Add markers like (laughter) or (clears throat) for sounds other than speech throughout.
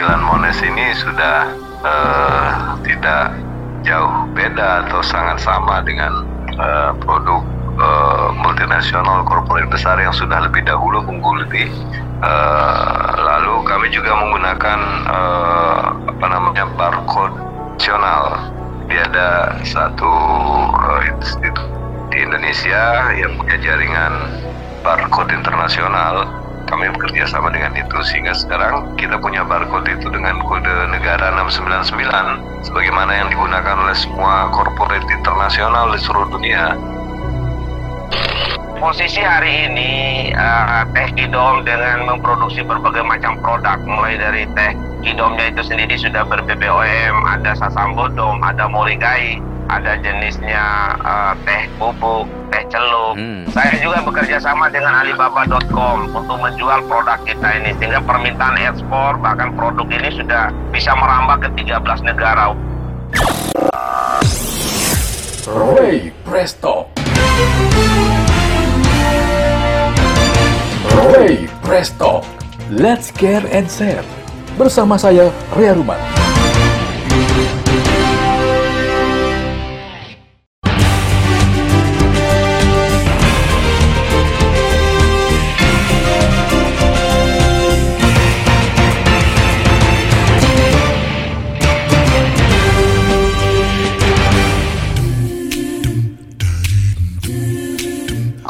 tampilan Mones ini sudah uh, tidak jauh beda atau sangat sama dengan uh, produk uh, multinasional korporat besar yang sudah lebih dahulu menggeluti. Uh, lalu kami juga menggunakan uh, apa namanya barcode nasional. Dia ada satu uh, institut di Indonesia yang punya jaringan barcode internasional kami bekerja sama dengan itu sehingga sekarang kita punya barcode itu dengan kode negara 699 sebagaimana yang digunakan oleh semua korporat internasional di seluruh dunia. Posisi hari ini uh, Teh Kidom dengan memproduksi berbagai macam produk mulai dari Teh Kidomnya itu sendiri sudah ber BBOM, ada Sasambodom, ada Morigai, ada jenisnya uh, teh bubuk, teh celup. Hmm. Saya juga bekerja sama dengan Alibaba.com untuk menjual produk kita ini sehingga permintaan ekspor bahkan produk ini sudah bisa merambah ke 13 negara. Ray Presto. Ray Presto. Let's care and share. Bersama saya Ria Ruman.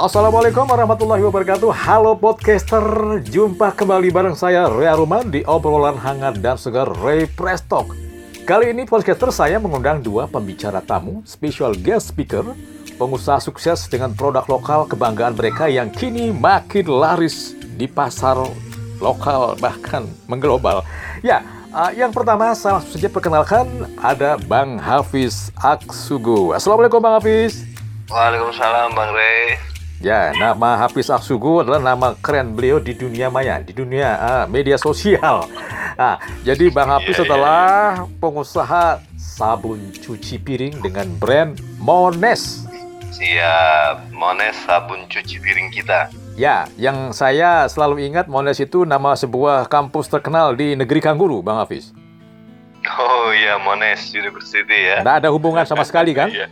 Assalamualaikum warahmatullahi wabarakatuh. Halo podcaster Jumpa kembali bareng saya Rea Ruman Di obrolan hangat dan segar Ray Prestok Kali ini podcaster saya mengundang dua pembicara tamu Special guest speaker Pengusaha sukses dengan produk lokal kebanggaan mereka Yang kini makin laris di pasar lokal Bahkan mengglobal. Ya, uh, yang pertama saya langsung saja perkenalkan Ada Bang Hafiz Aksugu. Assalamualaikum Bang Hafiz. Waalaikumsalam Bang Ray Ya, nama Hafiz Aksugu adalah nama keren beliau di dunia maya, di dunia uh, media sosial. Nah, (laughs) jadi Bang Hafiz yeah, adalah yeah. pengusaha sabun cuci piring dengan brand Mones. Siap, Mones sabun cuci piring kita. Ya, yang saya selalu ingat Mones itu nama sebuah kampus terkenal di negeri Kangguru, Bang Hafiz. Oh iya, Mones University ya. Tidak ada hubungan sama sekali kan? (laughs) Iya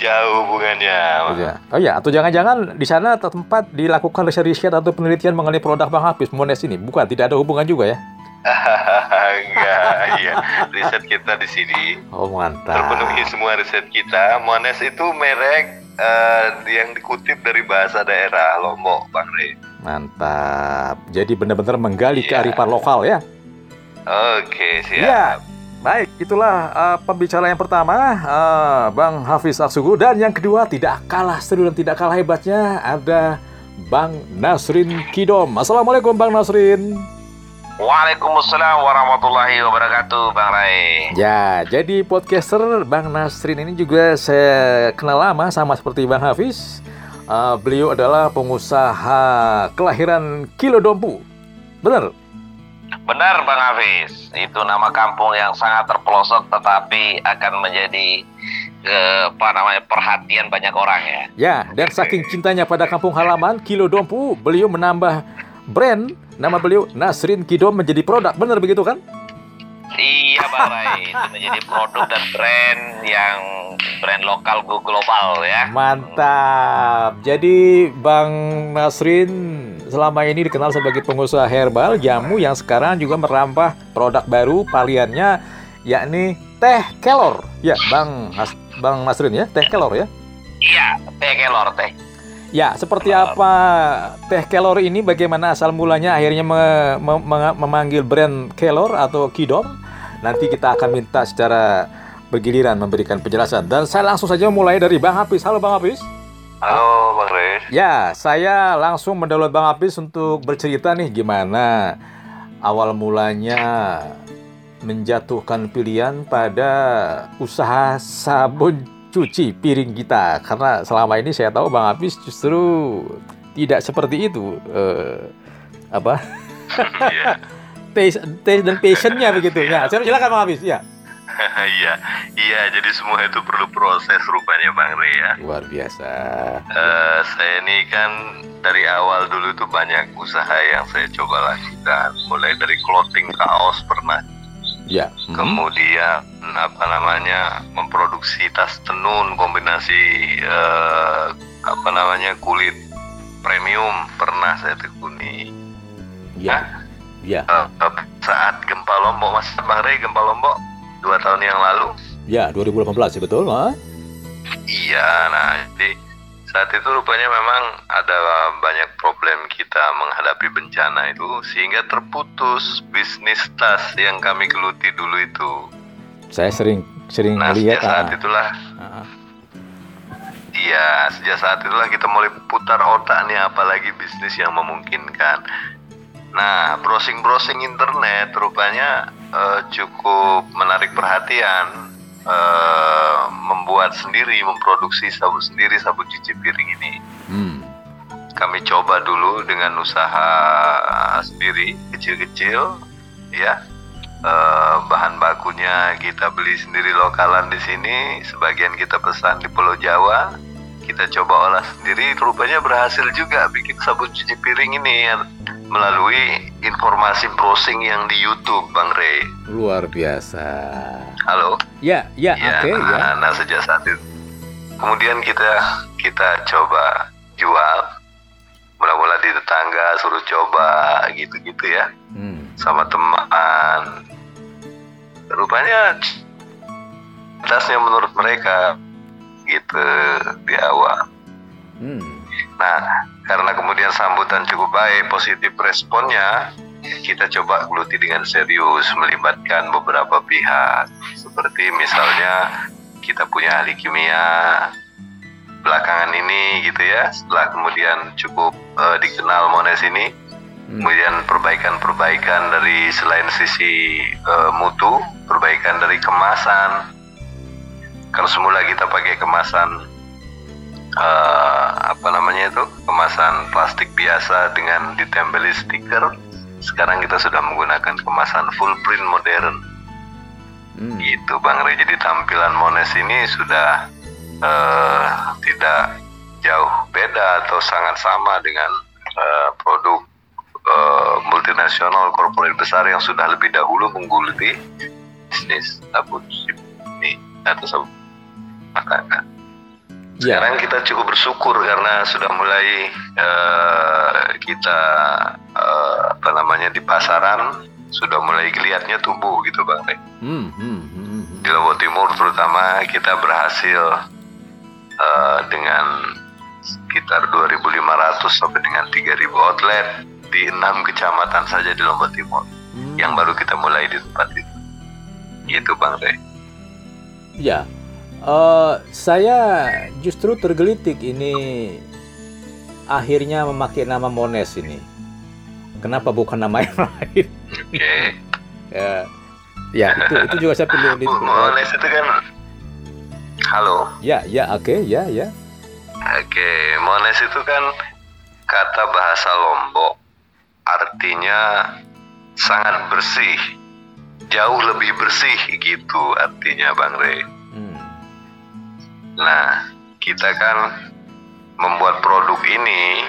jauh hubungannya. Oh ya, oh ya, atau jangan-jangan di sana tempat dilakukan riset-riset atau penelitian mengenai produk Bang Hafiz Mones ini? Bukan, tidak ada hubungan juga ya? Enggak, (laughs) iya. Riset kita di sini. Oh mantap. Terpenuhi semua riset kita. Mones itu merek uh, yang dikutip dari bahasa daerah Lombok, Bang Rey. Mantap. Jadi benar-benar menggali iya. kearifan lokal ya? Oke, siap. Iya. Baik, itulah uh, pembicara yang pertama, uh, Bang Hafiz Aksugu. Dan yang kedua, tidak kalah seru dan tidak kalah hebatnya, ada Bang Nasrin Kidom. Assalamualaikum Bang Nasrin. Waalaikumsalam warahmatullahi wabarakatuh, Bang Rai. Ya, jadi podcaster Bang Nasrin ini juga saya kenal lama sama seperti Bang Hafiz. Uh, beliau adalah pengusaha kelahiran Kilodompu. Benar? Benar Bang Hafiz, itu nama kampung yang sangat terpelosok tetapi akan menjadi ke apa namanya perhatian banyak orang ya. Ya, dan saking cintanya pada kampung halaman Kilo Dompu, beliau menambah brand nama beliau Nasrin Kidom menjadi produk. Benar begitu kan? Iya Bang Rai, (laughs) itu menjadi produk dan brand yang brand lokal go global ya. Mantap. Jadi Bang Nasrin selama ini dikenal sebagai pengusaha herbal jamu yang sekarang juga merambah produk baru paliannya yakni teh kelor. Ya, Bang Has Bang Nasrin ya, teh kelor ya. Iya, teh kelor teh. Ya, seperti apa teh kelor ini? Bagaimana asal mulanya akhirnya me me me memanggil brand kelor atau kidom? Nanti kita akan minta secara bergiliran memberikan penjelasan. Dan saya langsung saja mulai dari Bang Hafiz. Halo Bang Hafiz. Halo Bang Res. Ya, saya langsung mendownload Bang Hafiz untuk bercerita nih gimana? Awal mulanya menjatuhkan pilihan pada usaha sabun cuci piring kita. Karena selama ini saya tahu Bang Hafiz justru tidak seperti itu uh, apa? Yeah. (laughs) taste, taste dan passionnya begitu. Ya silakan Bang Hafiz ya (laughs) Iya, iya. Jadi semua itu perlu proses rupanya Bang Rey ya. Luar biasa. Eh, saya ini kan dari awal dulu itu banyak usaha yang saya coba lakukan. Mulai dari clothing kaos pernah. Ya. mhm. Kemudian apa namanya memproduksi tas tenun kombinasi eh, apa namanya kulit premium pernah saya tekuni. Ya. Ya. Eh, eh, saat gempa Lombok, Mas Bang Rey gempa Lombok dua tahun yang lalu. Ya, 2018 ya betul, ha? Iya, nah jadi saat itu rupanya memang ada banyak problem kita menghadapi bencana itu sehingga terputus bisnis tas yang kami geluti dulu itu. Saya sering sering Nah sejak saat ah, itulah, ah, iya sejak saat itulah kita mulai putar otak nih apalagi bisnis yang memungkinkan. Nah browsing-browsing internet rupanya eh, cukup menarik perhatian. eh, membuat sendiri, memproduksi sabun sendiri sabun cuci piring ini. hmm. kami coba dulu dengan usaha sendiri kecil-kecil ya Eh, bahan bakunya kita beli sendiri lokalan di sini sebagian kita pesan di Pulau Jawa kita coba olah sendiri rupanya berhasil juga bikin sabun cuci piring ini melalui informasi browsing yang di YouTube Bang Rey Luar biasa. halo Ya, ya, Ya, oke nah, ya. nah sejak saat itu kemudian kita kita coba jual mula-mula di tetangga suruh coba gitu-gitu ya Hmm. sama teman rupanya tasnya menurut mereka gitu di awal Hmm. Nah, karena kemudian sambutan cukup baik, positif responnya, kita coba geluti dengan serius, melibatkan beberapa pihak. Seperti misalnya kita punya ahli kimia, belakangan ini gitu ya, setelah kemudian cukup eh, dikenal Mones ini, Hmm. kemudian perbaikan-perbaikan dari selain sisi eh, mutu, perbaikan dari kemasan. Kalau semula kita pakai kemasan eh, apa namanya itu kemasan plastik biasa dengan ditempeli stiker, sekarang kita sudah menggunakan kemasan full print modern. Hmm. Gitu Bang Rey. Jadi tampilan Mones ini sudah eh, tidak jauh beda atau sangat sama dengan eh, produk eh, multinasional korporat besar yang sudah lebih dahulu menggeluti bisnis sabun ini atau sabun makanan. Ya. Sekarang kita cukup bersyukur karena sudah mulai eh, kita eh, apa namanya di pasaran sudah mulai kelihatannya tumbuh gitu bang. Rey. Hmm, hmm, hmm, hmm. Di Lombok Timur terutama kita berhasil eh, dengan sekitar 2.500 sampai dengan 3.000 outlet di enam kecamatan saja di Lombok Timur Hmm. yang baru kita mulai di tempat itu. Gitu bang Rey. Ya, eh, saya justru tergelitik ini akhirnya memakai nama Mones ini. Kenapa bukan nama yang (laughs) lain? Oke. Ya, ya itu itu juga saya pilih. Mones itu kan Halo. Ya, ya, oke, ya, ya. Oke, Mones itu kan kata bahasa Lombok. Artinya sangat bersih. Jauh lebih bersih gitu artinya Bang Rey. Nah, kita kan membuat produk ini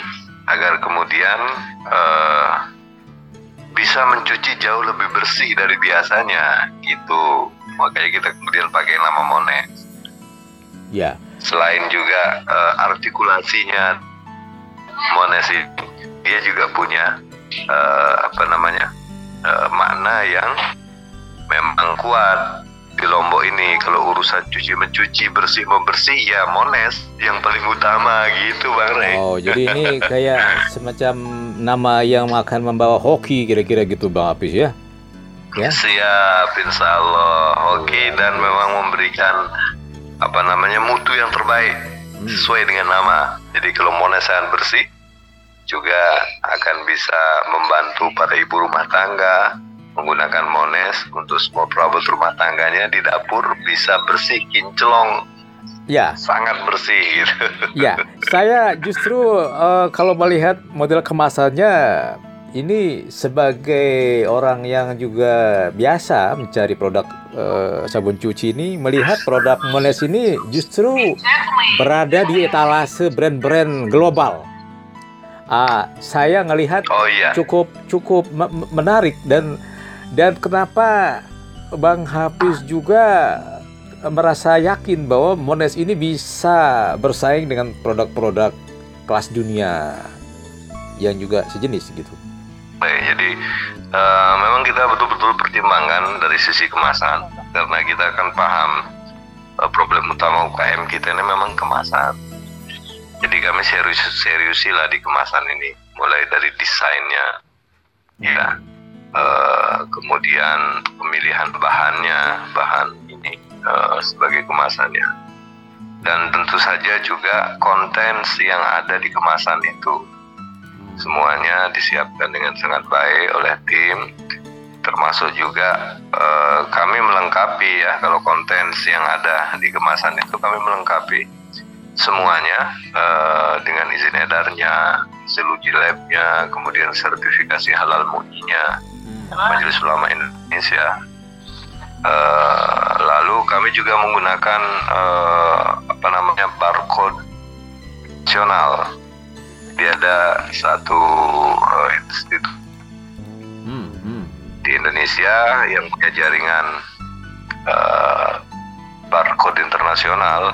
agar kemudian eh, bisa mencuci jauh lebih bersih dari biasanya gitu. Makanya kita kemudian pakai nama Mones. Ya, Selain juga eh, artikulasinya Mones ini, dia juga punya eh, apa namanya eh, makna yang memang kuat di Lombok ini. Kalau urusan cuci mencuci bersih membersih ya Mones yang paling utama gitu Bang Rey. Oh, jadi ini (laughs) kayak semacam nama yang akan membawa hoki kira-kira gitu Bang Apis ya? Ya. Siap, insya Allah. Oke, dan memang memberikan apa namanya mutu yang terbaik Hmm. sesuai dengan nama. Jadi kalau Mones sangat bersih, juga akan bisa membantu para ibu rumah tangga menggunakan Mones untuk semua perabot rumah tangganya di dapur bisa bersih, kinclong, Ya, sangat bersih gitu. ya. (laughs) Saya justru eh, kalau melihat model kemasannya ini sebagai orang yang juga biasa mencari produk uh, sabun cuci ini melihat produk Mones ini justru berada di etalase brand-brand global. Uh, saya ngelihat oh, iya. cukup cukup menarik dan dan kenapa Bang Hafiz juga merasa yakin bahwa Mones ini bisa bersaing dengan produk-produk kelas dunia yang juga sejenis gitu. Baik, jadi uh, memang kita betul-betul pertimbangkan dari sisi kemasan karena kita akan paham uh, problem utama UKM kita ini memang kemasan. Jadi kami serius seriusilah di kemasan ini, mulai dari desainnya, ya, uh, kemudian pemilihan bahannya, bahan ini uh, sebagai kemasannya, dan tentu saja juga konten yang ada di kemasan itu semuanya disiapkan dengan sangat baik oleh tim. Termasuk juga uh, kami melengkapi ya kalau konten yang ada di kemasan itu kami melengkapi semuanya dengan izin edarnya, seluji labnya, kemudian sertifikasi halal muinya Majelis Ulama Indonesia. Uh, lalu kami juga menggunakan uh, apa namanya barcode nasional jadi ada satu uh, institut hmm, hmm. di Indonesia yang punya jaringan uh, barcode internasional.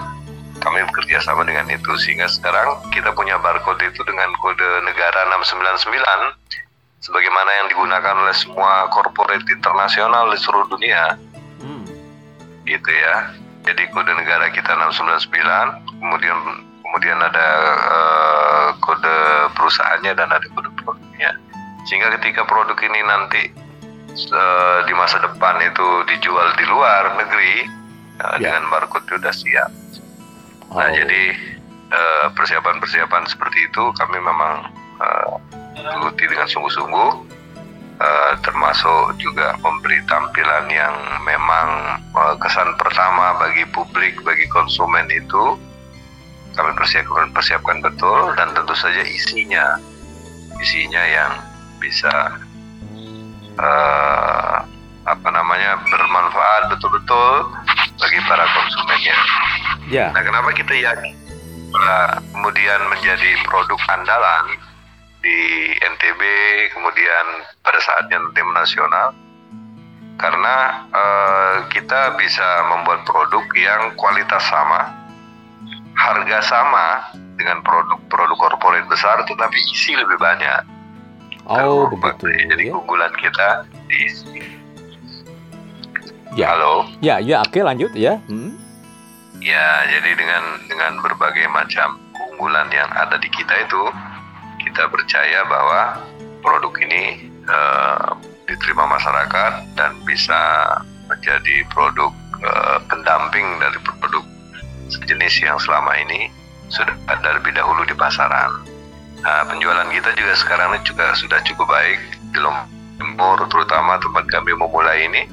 Kami bekerja sama dengan itu sehingga sekarang kita punya barcode itu dengan kode negara 699 sebagaimana yang digunakan oleh semua corporate internasional di seluruh dunia. Hmm. Gitu ya. Jadi kode negara kita 699, kemudian kemudian ada uh, kode perusahaannya dan ada kode produknya sehingga ketika produk ini nanti uh, di masa depan itu dijual di luar negeri uh, ya. dengan barcode sudah siap nah, oh. nah jadi persiapan-persiapan uh, seperti itu kami memang uh, dengan sungguh-sungguh uh, termasuk juga memberi tampilan yang memang uh, kesan pertama bagi publik bagi konsumen itu kami persiapkan persiapkan betul dan tentu saja isinya isinya yang bisa uh, apa namanya bermanfaat betul-betul bagi para konsumennya. Ya. Nah, kenapa kita yakin uh, kemudian menjadi produk andalan di NTB kemudian pada saatnya tim nasional karena uh, kita bisa membuat produk yang kualitas sama harga sama dengan produk-produk korporat besar tetapi isi lebih banyak. Oh, begitu. Jadi ya? keunggulan kita di Ya. Halo. Ya, ya, oke lanjut ya. Hmm. Ya, jadi dengan dengan berbagai macam keunggulan yang ada di kita itu, kita percaya bahwa produk ini uh, diterima masyarakat dan bisa menjadi produk uh, pendamping dari produk sejenis yang selama ini sudah ada lebih dahulu di pasaran. Nah, penjualan kita juga sekarang ini juga sudah cukup baik di Lombok Timur, terutama tempat kami memulai ini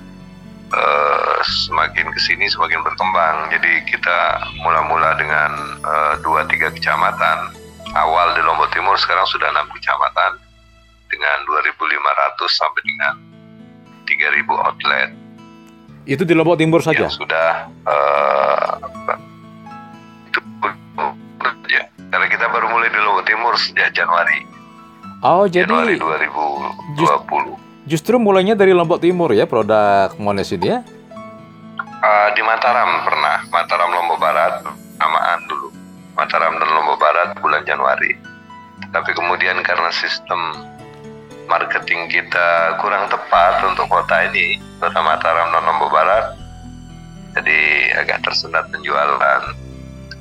uh, semakin ke sini semakin berkembang. Jadi kita mula-mula dengan uh, dua tiga kecamatan. Awal di Lombok Timur sekarang sudah enam kecamatan dengan 2.500 sampai dengan 3.000 outlet. Itu di Lombok Timur saja? Yang sudah uh, Karena kita baru mulai di Lombok Timur sejak Januari. Oh, jadi Januari 2020. Just, justru mulainya dari Lombok Timur ya produk Mones ini ya? Uh, di Mataram pernah, Mataram Lombok Barat samaan dulu. Mataram dan Januari. Tapi kemudian karena sistem marketing kita kurang tepat untuk kota ini, kota Mataram dan Lombok Barat, jadi agak tersendat penjualan.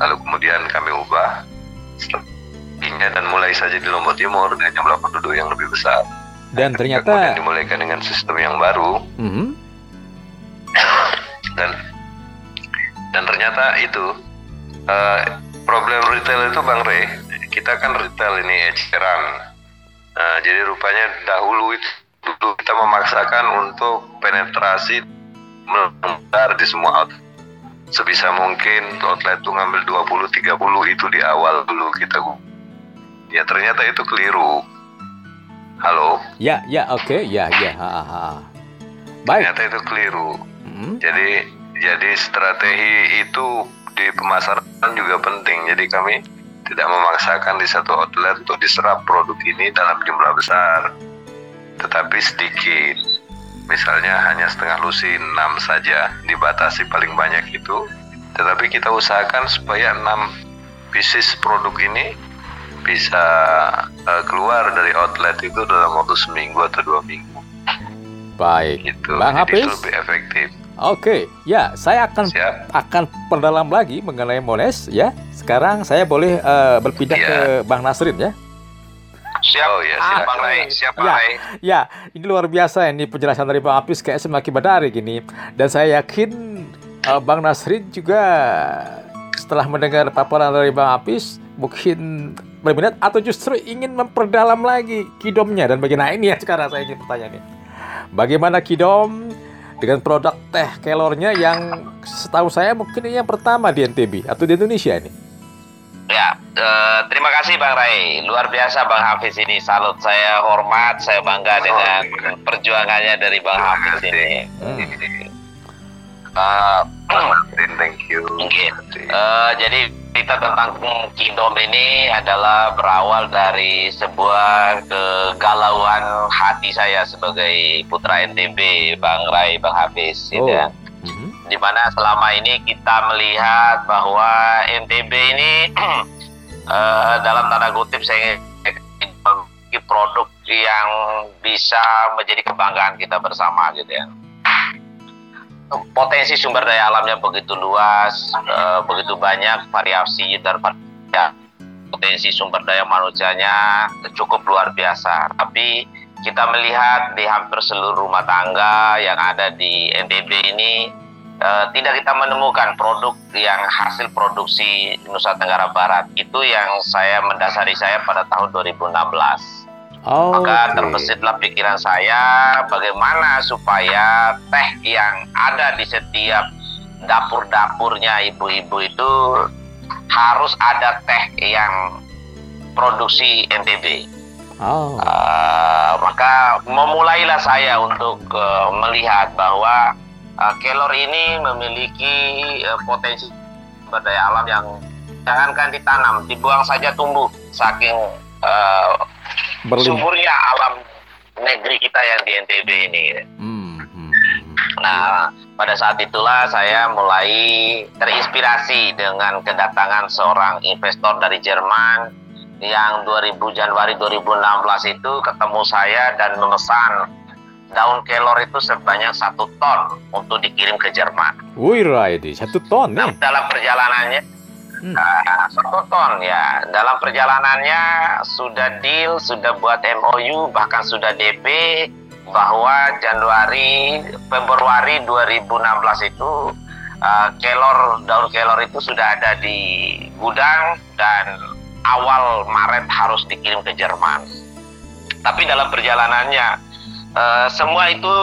Lalu kemudian kami ubah strateginya dan mulai saja di Lombok Timur dengan jumlah penduduk yang lebih besar. Dan ternyata kemudian dimulaikan dengan sistem yang baru. Mm -hmm. dan dan ternyata itu uh, problem retail itu Bang Rey, kita kan retail ini eceran. Uh, jadi rupanya dahulu itu dulu kita memaksakan untuk penetrasi mengendar di semua outlet sebisa mungkin outlet itu ngambil 20 30 itu di awal dulu kita ya ternyata itu keliru Halo? Ya, ya, oke, ya, ya. Ha, ha, ha. Baik. Ternyata itu keliru. Hmm. Jadi jadi strategi itu di pemasaran juga penting. Jadi kami tidak memaksakan di satu outlet untuk diserap produk ini dalam jumlah besar, tetapi sedikit. Misalnya hanya setengah lusin 6 saja, dibatasi paling banyak itu. Tetapi kita usahakan supaya 6 bisnis produk ini bisa uh, keluar dari outlet itu dalam waktu seminggu atau dua minggu. Baik. Gitu. Bang Jadi Hafiz? itu lebih efektif. Oke, ya, saya akan Siap. akan perdalam lagi mengenai Mones ya. Sekarang saya boleh eh, berpindah Iya. ke Bang Nasrin ya. Siap, Oh, ya, Ah, silakan. Bang Ray. Siap, Bang Ya. Ray. Ya, ini luar biasa ini penjelasan dari Bang Apis kayak semakin menarik ini. Dan saya yakin eh, Bang Nasrin juga setelah mendengar paparan dari Bang Apis mungkin berminat atau justru ingin memperdalam lagi kidomnya dan bagaimana ini ya sekarang saya ingin bertanya nih. Bagaimana kidom dengan produk teh kelornya yang setahu saya mungkin ini yang pertama di NTB atau di Indonesia ini. Ya, eh, terima kasih Bang Ray. Luar biasa Bang Hafiz ini. Salut, saya hormat, saya bangga dengan perjuangannya dari Bang Terima Hafiz kasih. ini. Hmm. Eh, (clears throat) Martin, thank you. Mungkin. Eh, jadi cerita tentang Kingdom ini adalah berawal dari sebuah kegalauan hati saya sebagai putra NTB, Bang Ray, Bang Hafiz. gitu Oh. ya. Mhm. di mana selama ini kita melihat bahwa NTB ini (clears throat) eh, dalam tanda kutip saya memiliki produk yang bisa menjadi kebanggaan kita bersama gitu ya. Potensi sumber daya alamnya begitu luas, eh, begitu banyak variasi dan variasi potensi sumber daya manusianya cukup luar biasa. Tapi kita melihat di hampir seluruh rumah tangga yang ada di NTB ini eh, tidak kita menemukan produk yang hasil produksi Nusa Tenggara Barat. Itu yang saya mendasari saya pada tahun 2016. Oh, Maka terbesitlah pikiran saya bagaimana supaya teh yang ada di setiap dapur-dapurnya ibu-ibu itu harus ada teh yang produksi NTB. Oh. Uh, maka memulailah saya untuk uh, melihat bahwa uh, kelor ini memiliki uh, potensi sumber daya alam yang jangankan ditanam, dibuang saja tumbuh saking uh, Berlim. suburnya alam negeri kita yang di NTB ini. Hmm, hmm, hmm. Nah, pada saat itulah saya mulai terinspirasi dengan kedatangan seorang investor dari Jerman yang 2000 Januari 2016 itu ketemu saya dan memesan daun kelor itu sebanyak satu ton untuk dikirim ke Jerman. Wih, Raidi, satu ton Nah, nih. dalam perjalanannya Hmm. ya. Dalam perjalanannya sudah deal, sudah buat MOU, bahkan sudah DP bahwa Januari Februari 2016 itu ah, kelor daun kelor itu sudah ada di gudang dan awal Maret harus dikirim ke Jerman. Tapi dalam perjalanannya eh, semua itu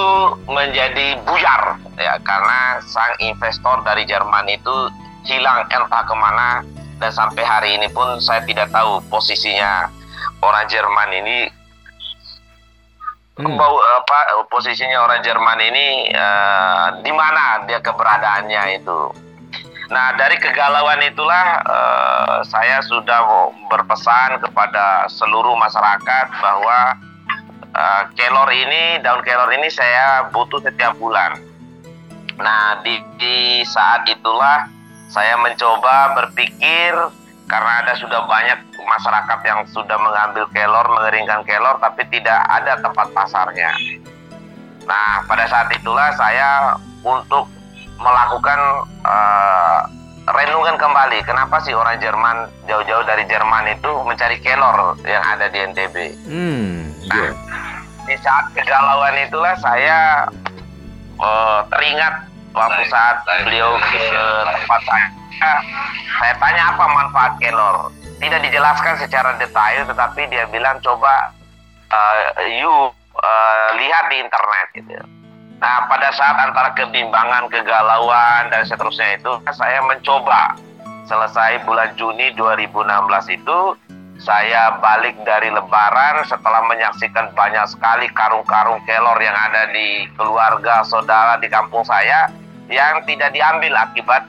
menjadi buyar ya karena sang investor dari Jerman itu hilang entah ke mana dan sampai hari ini pun saya tidak tahu posisinya orang Jerman ini Hmm. bau apa posisinya orang Jerman ini eh, di mana dia keberadaannya itu. Nah dari kegalauan itulah eh, saya sudah berpesan kepada seluruh masyarakat bahwa eh, kelor ini daun kelor ini saya butuh setiap bulan. Nah di, di saat itulah saya mencoba berpikir karena ada sudah banyak masyarakat yang sudah mengambil kelor, mengeringkan kelor, tapi tidak ada tempat pasarnya. Nah, pada saat itulah saya untuk melakukan eh, renungan kembali, kenapa sih orang Jerman jauh-jauh dari Jerman itu mencari kelor yang ada di NTB? Hmm, iya. Di saat kegalauan itulah saya eh, teringat waktu saat beliau ke tempat saya. Saya tanya apa manfaat kelor. Tidak dijelaskan secara detail, tetapi dia bilang coba eh, you eh, lihat di internet gitu. Nah pada saat antara kebimbangan, kegalauan dan seterusnya itu saya mencoba selesai bulan Juni 2016 itu saya balik dari lebaran setelah menyaksikan banyak sekali karung-karung kelor yang ada di keluarga saudara di kampung saya yang tidak diambil akibat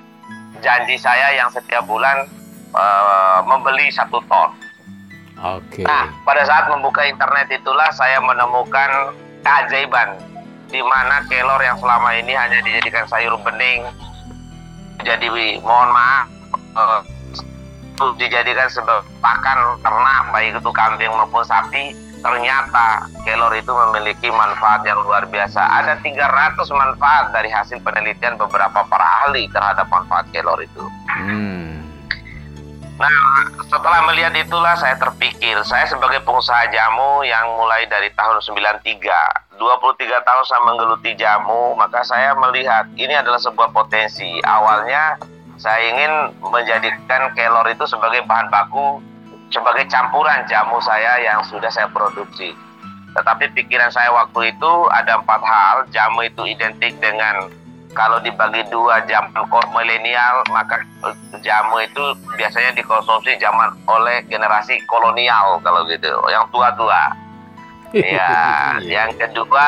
janji saya yang setiap bulan uh, membeli satu ton. Okay. Nah, pada saat membuka internet itulah saya menemukan keajaiban di mana kelor yang selama ini hanya dijadikan sayur bening jadi mohon maaf uh, dijadikan sebagai pakan ternak baik itu kambing maupun sapi. Ternyata kelor itu memiliki manfaat yang luar biasa. Ada 300 manfaat dari hasil penelitian beberapa para ahli terhadap manfaat kelor itu. Hmm. nah setelah melihat itulah saya terpikir saya sebagai pengusaha jamu yang mulai dari tahun 93 23 tahun saya menggeluti jamu maka saya melihat ini adalah sebuah potensi. Awalnya saya ingin menjadikan kelor itu sebagai bahan baku, sebagai campuran jamu saya yang sudah saya produksi. Tetapi pikiran saya waktu itu ada empat hal, jamu itu identik dengan kalau dibagi dua zaman milenial maka jamu itu biasanya dikonsumsi zaman oleh generasi kolonial kalau gitu, yang tua-tua. Ya, yang kedua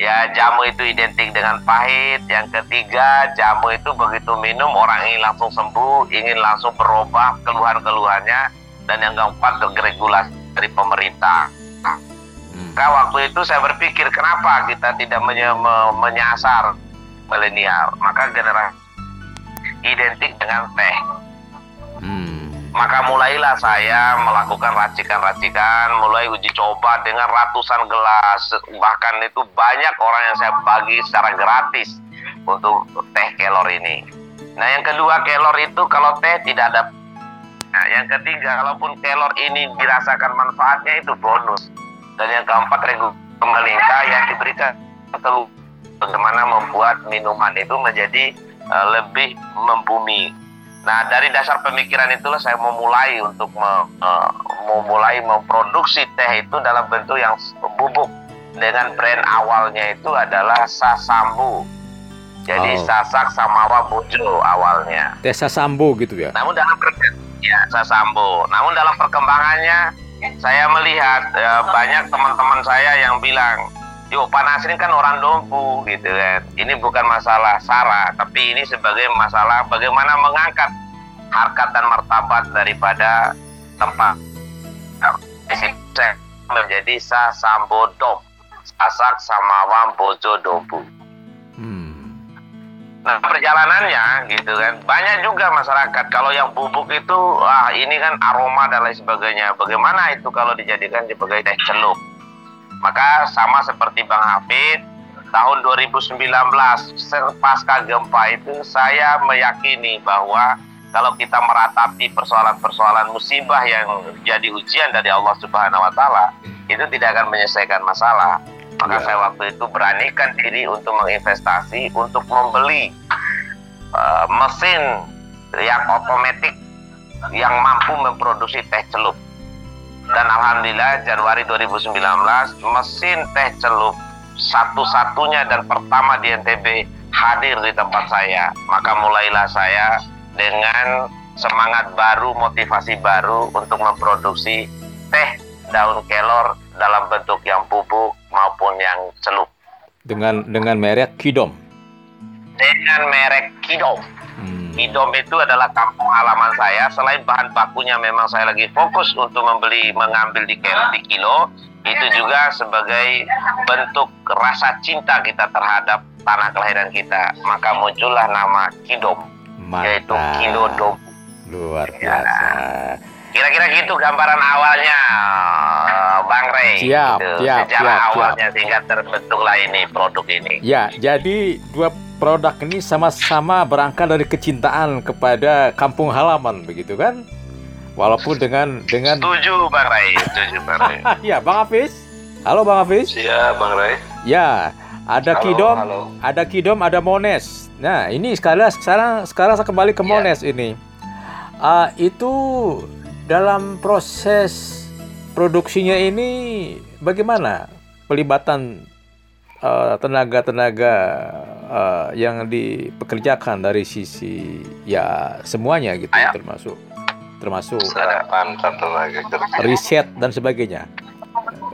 ya jamu itu identik dengan pahit. Yang ketiga jamu itu begitu minum orang ingin langsung sembuh, ingin langsung berubah keluhan-keluhannya. Dan yang keempat regulasi dari pemerintah. Hmm. Nah, waktu itu saya berpikir kenapa kita tidak menye menyasar milenial, maka generasi identik dengan teh. Hmm. Maka mulailah saya melakukan racikan-racikan, mulai uji coba dengan ratusan gelas. Bahkan itu banyak orang yang saya bagi secara gratis untuk teh kelor ini. Nah yang kedua kelor itu kalau teh tidak ada. Nah yang ketiga kalaupun kelor ini dirasakan manfaatnya itu bonus. Dan yang keempat regu pemerintah yang diberikan bagaimana membuat minuman itu menjadi uh, lebih membumi Nah dari dasar pemikiran itulah saya memulai untuk me, uh, memulai memproduksi teh itu dalam bentuk yang bubuk dengan brand awalnya itu adalah Sasambu. Jadi oh. Sasak Samawa Bojo awalnya. Teh Sasambu gitu ya. Namun dalam ya Sasambu. Namun dalam perkembangannya saya melihat ya, banyak teman-teman saya yang bilang Yuk Pak Nasrin kan orang dompu gitu kan. Ini bukan masalah sara, tapi ini sebagai masalah bagaimana mengangkat harkat dan martabat daripada tempat menjadi sa sambodom sasak samawam bojo dobu. Hmm. Nah perjalanannya gitu kan banyak juga masyarakat kalau yang bubuk itu ah ini kan aroma dan lain sebagainya. Bagaimana itu kalau dijadikan sebagai teh celup? Maka sama seperti Bang Hafid, tahun 2019 pasca gempa itu saya meyakini bahwa kalau kita meratapi persoalan-persoalan musibah yang jadi ujian dari Allah Subhanahu wa taala, itu tidak akan menyelesaikan masalah. Maka ya. saya waktu itu beranikan diri untuk menginvestasi untuk membeli uh, (laughs) mesin yang otomatis yang mampu memproduksi teh celup dan alhamdulillah Januari 2019 mesin teh celup satu-satunya dan pertama di NTB hadir di tempat saya. Maka mulailah saya dengan semangat baru motivasi baru untuk memproduksi teh daun kelor dalam bentuk yang bubuk maupun yang celup. Dengan dengan merek Kidom? Dengan merek Kidom Idom itu adalah kampung halaman saya. Selain bahan bakunya memang saya lagi fokus untuk membeli mengambil di kilo, di kilo itu juga sebagai bentuk rasa cinta kita terhadap tanah kelahiran kita. Maka muncullah nama Kidom, Mantap. yaitu Kilo Dom. Luar biasa. Kira-kira gitu gambaran awalnya, Bang Rey. Siap, gitu. siap, Sejarah siap, awalnya siap. sehingga terbentuklah ini produk ini. Ya, jadi dua produk ini sama-sama berangkat dari kecintaan kepada kampung halaman begitu kan? Walaupun dengan dengan Setuju Bang Rai, setuju Bang Rai. (laughs) ya, Bang Hafiz. Halo Bang Hafiz. Iya, Bang Rai. Ya, ada halo, Kidom, halo. ada Kidom, ada Mones. Nah, ini sekarang sekarang sekarang saya kembali ke ya. Mones ini. Uh, itu dalam proses produksinya ini bagaimana pelibatan tenaga-tenaga uh, yang dipekerjakan dari sisi ya semuanya gitu Ayo. termasuk termasuk sarapan tenaga kerja. riset dan sebagainya.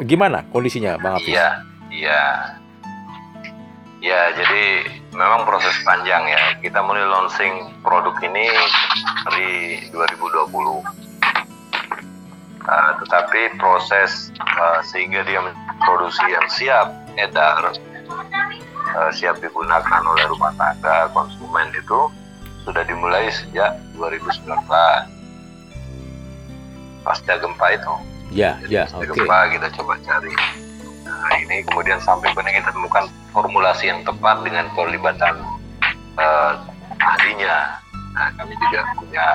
Gimana kondisinya, Bang Hafiz? Iya, iya. Ya, jadi memang proses panjang ya. Kita mulai launching produk ini di 2020. Uh, tetapi proses uh, sehingga dia produksi yang siap edar, uh, siap digunakan oleh rumah tangga konsumen itu sudah dimulai sejak 2019 pasca gempa itu. Ya, Jadi ya, oke. gempa kita coba cari. Nah, ini kemudian sampai pada kita temukan formulasi yang tepat dengan pelibatan eh, ahlinya. Nah, kami juga punya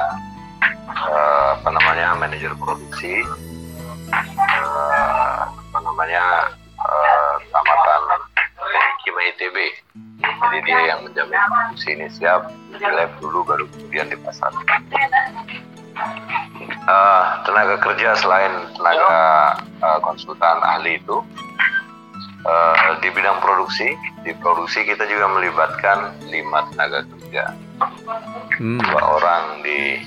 eh, apa namanya manajer produksi, eh, apa namanya eh, tamatan Kimia ITB. Jadi dia yang menjamin produksi ini siap di lab dulu baru kemudian dipasarkan. Eh, tenaga kerja selain tenaga eh, konsultan ahli itu eh, di bidang produksi di produksi kita juga melibatkan lima tenaga kerja Hmm, dua orang di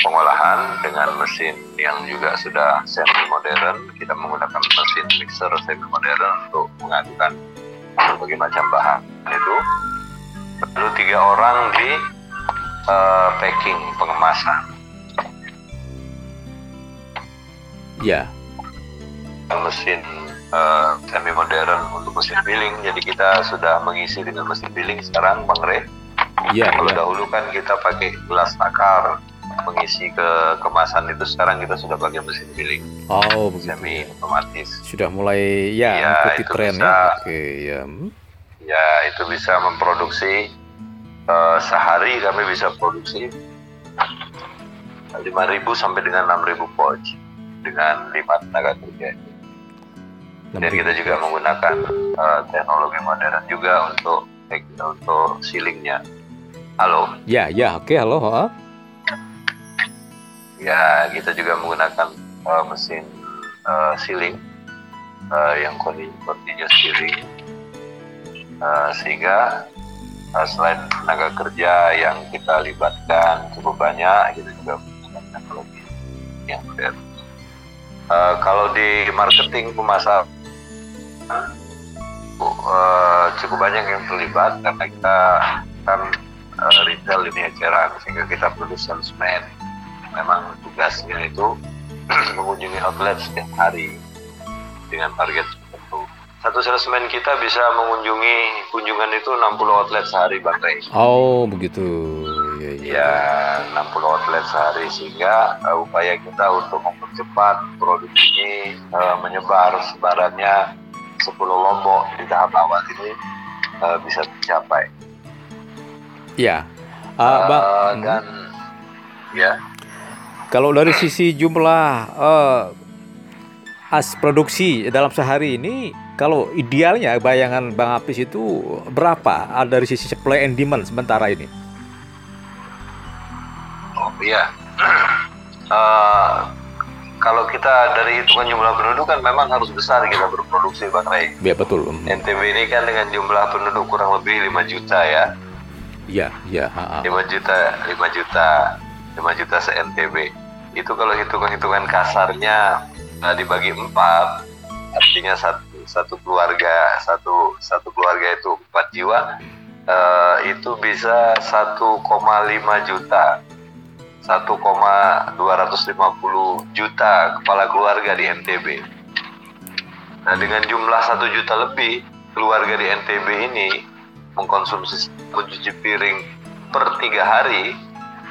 pengolahan dengan mesin yang juga sudah semi modern kita menggunakan mesin mixer semi modern untuk mengadukan berbagai macam bahan. Itu lalu tiga orang di eh, packing pengemasan. Ya, mesin eh, semi modern untuk mesin billing. Jadi kita sudah mengisi dengan mesin billing sekarang Bang Re ya, kalau ya. dahulu kan kita pakai gelas takar mengisi ke kemasan itu sekarang kita sudah pakai mesin billing Oh, begitu. semi otomatis Sudah mulai ya mengikuti itu tren bisa. ya. Oke, ya. Hmm. ya itu bisa memproduksi eh, sehari kami bisa produksi 5.000 sampai dengan 6.000 pouch dengan lima tenaga kerja dan kita juga menggunakan eh, teknologi modern juga untuk untuk sealingnya halo Ya, ya, oke, halo. ha? Ya, kita juga menggunakan uh, mesin uh, sealing uh, yang conti- continuous sealing, Uh, sehingga uh, selain tenaga kerja yang kita libatkan cukup banyak, kita juga menggunakan teknologi yang modern. Uh, kalau di marketing pemasaran uh, cukup banyak yang terlibat karena kita kan uh, retail ini eceran sehingga kita perlu salesman memang tugasnya itu (clears throat) mengunjungi outlet setiap hari dengan target tertentu. Satu salesman kita bisa mengunjungi kunjungan itu 60 outlet sehari Bang Rey. Oh, begitu. Ya, ya. Ya, 60 outlet sehari sehingga uh, upaya kita untuk mempercepat produk ini uh, menyebar sebarannya 10 lombok di tahap awal ini uh, bisa tercapai. Ya. Uh, hmm. dan ya Kalau dari sisi jumlah eh, as produksi dalam sehari ini, kalau idealnya bayangan Bang Apis itu berapa Ah, dari sisi supply and demand sementara ini? Oh iya. (clears throat) Eh, kalau kita dari hitungan jumlah penduduk kan memang harus besar kita berproduksi Bang Ray. Ya betul. Hmm. NTB ini kan dengan jumlah penduduk kurang lebih 5 juta ya. Ya, ya. ha, ha. 5 juta, 5 juta, 5 juta se-NTB. Itu kalau hitungan-hitungan kasarnya eh, dibagi empat, artinya satu, satu keluarga, satu satu keluarga itu empat jiwa, eh, itu bisa 1,5 juta 1,250 juta kepala keluarga di NTB. Nah, dengan jumlah satu juta lebih keluarga di NTB ini mengkonsumsi mencuci piring per tiga hari,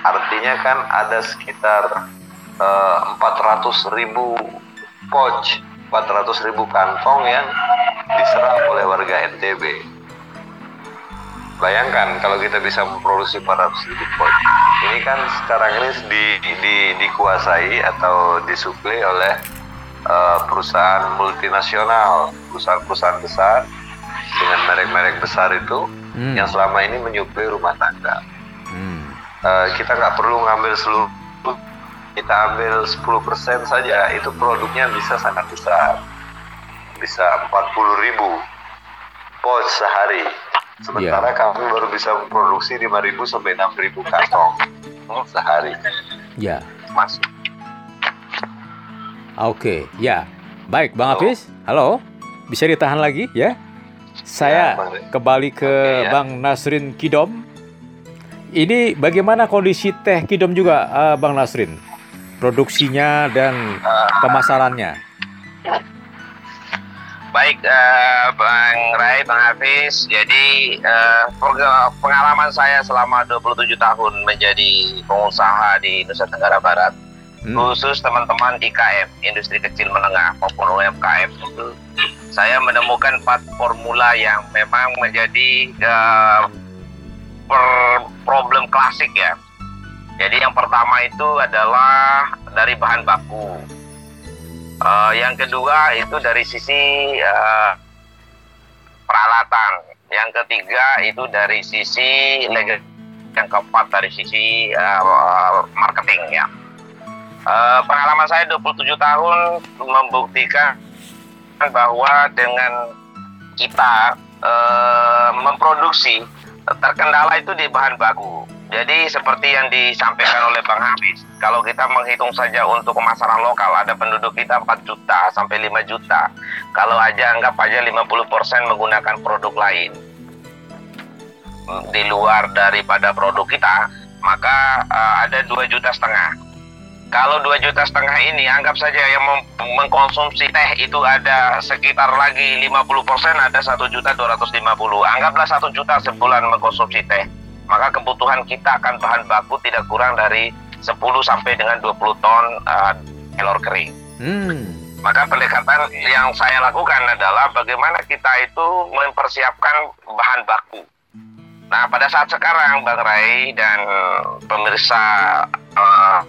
artinya kan ada sekitar eh, 400 ribu pouch, 400 ribu kantong yang diserap oleh warga NTB. Bayangkan kalau kita bisa memproduksi 400 ribu pouch. Ini kan sekarang ini di, di, dikuasai atau disuplai oleh eh, perusahaan multinasional, perusahaan-perusahaan besar dengan merek-merek besar itu Hmm. yang selama ini menyuplai rumah tangga. Eh, kita nggak perlu ngambil seluruh, kita ambil 10% saja, itu produknya bisa sangat besar. Bisa 40 ribu pouch sehari. Sementara kami baru bisa memproduksi 5.000 sampai 6.000 kantong sehari. Ya. masuk. Oke, ya. Baik, Bang Hafiz. Halo. Bisa ditahan lagi ya? Saya Ya, kembali ke Oke, ya. Bang Nasrin Kidom. Ini bagaimana kondisi teh Kidom juga, eh, Bang Nasrin? Produksinya dan pemasarannya. Baik, eh, Bang Rai, Bang Hafiz. Jadi peng- pengalaman saya selama 27 tahun menjadi pengusaha di Nusa Tenggara Barat, Hmm. khusus teman-teman IKM, industri kecil menengah maupun UMKM itu, saya menemukan empat formula yang memang menjadi per- problem klasik ya. Jadi yang pertama itu adalah dari bahan baku. Eh, yang kedua itu dari sisi eh, peralatan. Yang ketiga itu dari sisi legal. Yang keempat dari sisi eh, marketing ya. Eh, pengalaman saya 27 tahun membuktikan bahwa dengan kita eh, memproduksi terkendala itu di bahan baku. Jadi seperti yang disampaikan oleh Bang Hafiz, kalau kita menghitung saja untuk pemasaran lokal ada penduduk kita 4 juta sampai 5 juta. Kalau aja anggap aja 50% menggunakan produk lain di luar daripada produk kita, maka eh, ada 2 juta setengah. Kalau 2 juta setengah ini anggap saja yang mengkonsumsi teh itu ada sekitar lagi 50% ada 1 juta 250. Anggaplah 1 juta sebulan mengkonsumsi teh. Maka kebutuhan kita akan bahan baku tidak kurang dari 10 sampai dengan 20 ton kelor kering. Hmm. Maka pendekatan yang saya lakukan adalah bagaimana kita itu mempersiapkan bahan baku. Nah, pada saat sekarang Bang Rai dan pemirsa eh,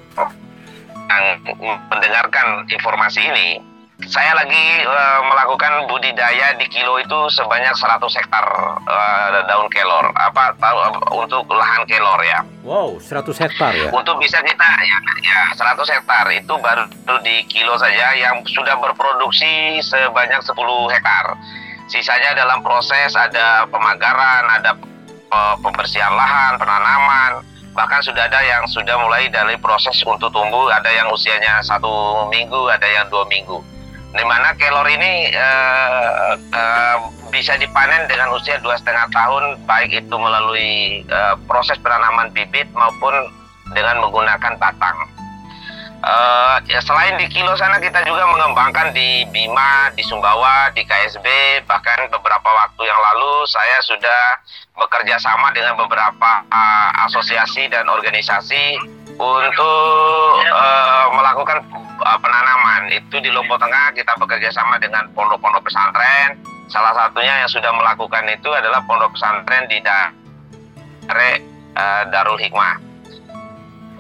yang mendengarkan informasi ini, saya lagi eh, melakukan budidaya di kilo itu sebanyak 100 hektar eh, daun kelor, apa tahu untuk lahan kelor ya. Wow, 100 hektar ya. Untuk bisa kita ya, ya 100 hektar itu baru di kilo saja yang sudah berproduksi sebanyak 10 hektar. Sisanya dalam proses ada pemagaran, ada eh, pembersihan lahan, penanaman, bahkan sudah ada yang sudah mulai dari proses untuk tumbuh, ada yang usianya satu minggu, ada yang dua minggu. Di mana kelor ini eh, eh, bisa dipanen dengan usia dua setengah tahun, baik itu melalui eh, proses penanaman bibit maupun dengan menggunakan batang. Eh, ya selain di Kilo sana kita juga mengembangkan di Bima, di Sumbawa, di KSB, bahkan beberapa waktu yang lalu saya sudah bekerja sama dengan beberapa eh, asosiasi dan organisasi untuk eh, melakukan eh, penanaman. Itu di Lombok Tengah kita bekerja sama dengan pondok-pondok pesantren. Salah satunya yang sudah melakukan itu adalah pondok pesantren di Darul Hikmah.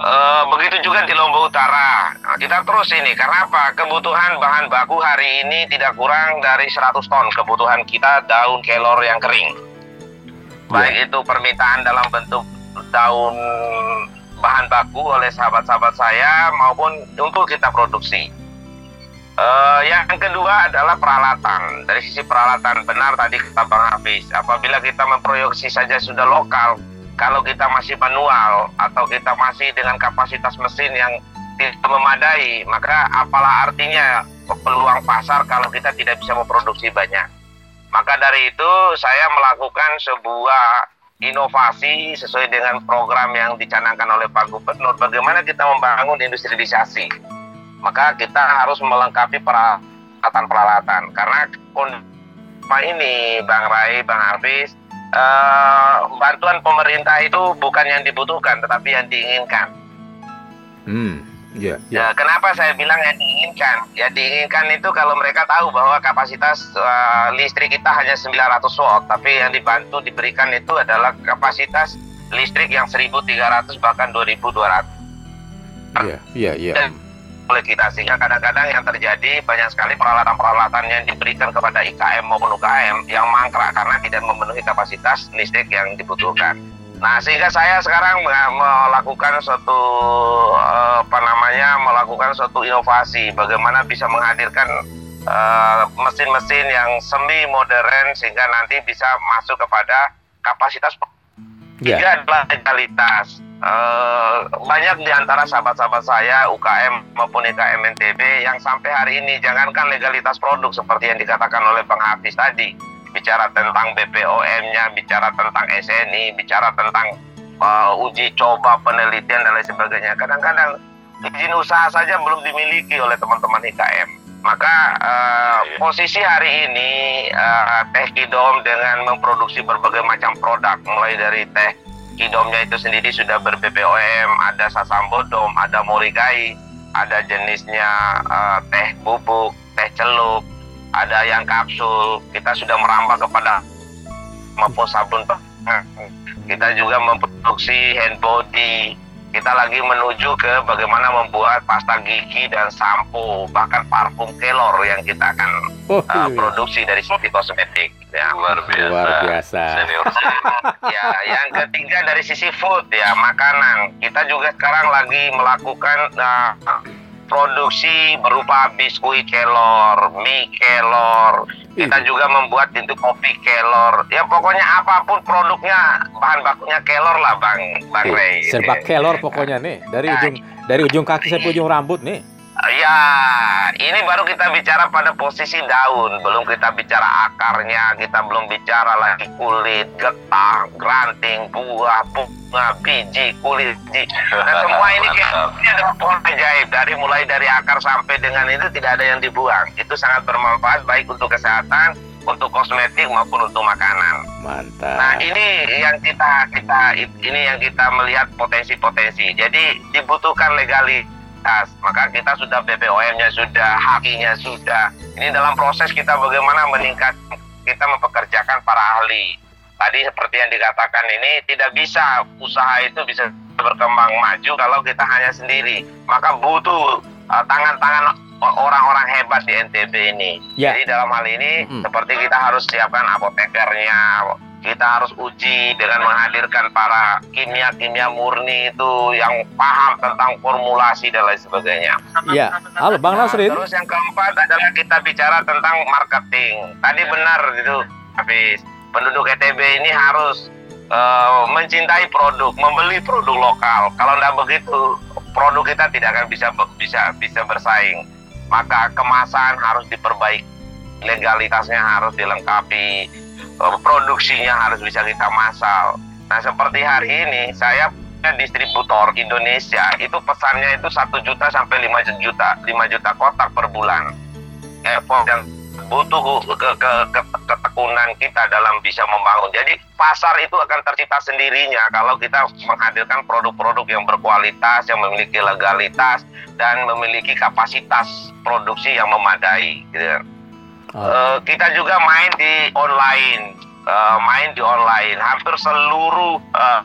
Eh, begitu juga di Lombok Utara. Nah, kita terus ini karena apa? Kebutuhan bahan baku hari ini tidak kurang dari 100 ton kebutuhan kita daun kelor yang kering. Baik itu permintaan dalam bentuk daun bahan baku oleh sahabat-sahabat saya maupun untuk kita produksi. Eh, yang kedua adalah peralatan. Dari sisi peralatan benar tadi kata Bang Hafiz, apabila kita memproduksi saja sudah lokal, kalau kita masih manual atau kita masih dengan kapasitas mesin yang tidak memadai, maka apalah artinya peluang pasar kalau kita tidak bisa memproduksi banyak. Maka dari itu saya melakukan sebuah inovasi sesuai dengan program yang dicanangkan oleh Pak Gubernur bagaimana kita membangun industrialisasi. Maka kita harus melengkapi peralatan-peralatan karena kondisi ini Bang Rai, Bang Hafiz eh, bantuan pemerintah itu bukan yang dibutuhkan tetapi yang diinginkan. Hmm. Ya, Ya, ya. kenapa saya bilang yang diinginkan? Ya diinginkan itu kalau mereka tahu bahwa kapasitas eh, listrik kita hanya 900 watt, tapi yang dibantu diberikan itu adalah kapasitas listrik yang 1300 bahkan 2200 Iya, iya, iya. Oleh kita sehingga kadang-kadang yang terjadi banyak sekali peralatan-peralatan yang diberikan kepada IKM maupun UKM yang mangkrak karena tidak memenuhi kapasitas listrik yang dibutuhkan. Nah, sehingga saya sekarang me- melakukan suatu eh, apa namanya melakukan suatu inovasi bagaimana bisa menghadirkan eh, mesin-mesin yang semi modern sehingga nanti bisa masuk kepada kapasitas Ya. Tiga adalah legalitas. Uh, banyak di antara sahabat-sahabat saya UKM maupun IKM NTB yang sampai hari ini jangankan legalitas produk seperti yang dikatakan oleh Bang Hafiz tadi bicara tentang BPOM-nya, bicara tentang SNI, bicara tentang uh, uji coba penelitian dan lain sebagainya. Kadang-kadang izin usaha saja belum dimiliki oleh teman-teman IKM. Maka uh, posisi hari ini uh, Teh Kidom dengan memproduksi berbagai macam produk mulai dari teh Kidomnya itu sendiri sudah ber BPOM, ada sasambodom, ada morikai, ada jenisnya uh, teh bubuk, teh celup, ada yang kapsul. Kita sudah merambah kepada maupun sabun. Kita juga memproduksi hand body, kita lagi menuju ke bagaimana membuat pasta gigi dan sampo bahkan parfum kelor yang kita akan oh, uh, produksi dari sisi kosmetik ya luar biasa luar biasa senior, (laughs) ya yang ketiga dari sisi food ya makanan kita juga sekarang lagi melakukan uh, produksi berupa biskuit kelor, mie kelor. Kita juga membuat itu kopi kelor. Ya pokoknya apa pun produknya bahan bakunya kelor lah Bang Bang Ray. Serba kelor pokoknya nih dari nah, ujung dari ujung kaki sampai ujung rambut nih. Ya, ini baru kita bicara pada posisi daun, belum kita bicara akarnya, kita belum bicara lagi kulit, getah, ranting, buah, bunga, biji, kulit, biji. Nah, semua ini (laughs) kayak ini adalah pohon ajaib. Dari mulai dari akar sampai dengan itu tidak ada yang dibuang. Itu sangat bermanfaat baik untuk kesehatan, untuk kosmetik maupun untuk makanan. Mantap. Nah ini yang kita kita ini yang kita melihat potensi-potensi. Jadi dibutuhkan legali maka kita sudah BPOM-nya sudah, hakinya sudah. Ini dalam proses kita bagaimana meningkat kita mempekerjakan para ahli. Tadi seperti yang dikatakan ini tidak bisa usaha itu bisa berkembang maju kalau kita hanya sendiri. Maka butuh uh, tangan-tangan uh, orang-orang hebat di NTB ini. Yeah. Jadi dalam hal ini mm. seperti kita harus siapkan apotekernya, kita harus uji dengan menghadirkan para kimia-kimia murni itu yang paham tentang formulasi dan lain sebagainya. Iya. Halo Bang Nasrin. Nah, terus yang keempat adalah kita bicara tentang marketing. Tadi benar gitu, habis penduduk ETB ini harus uh, mencintai produk, membeli produk lokal. Kalau tidak begitu, produk kita tidak akan bisa bisa bisa bersaing. Maka kemasan harus diperbaiki, legalitasnya harus dilengkapi, produksinya harus bisa kita masal. Nah seperti hari ini saya punya distributor Indonesia itu pesannya itu satu juta sampai 5 juta 5 juta kotak per bulan. Effort yang butuh ke, ke, ke, ketekunan kita dalam bisa membangun. Jadi pasar itu akan tercipta sendirinya kalau kita menghadirkan produk-produk yang berkualitas, yang memiliki legalitas dan memiliki kapasitas produksi yang memadai. Gitu. Uh, kita juga main di online, uh, main di online. Hampir seluruh. Uh,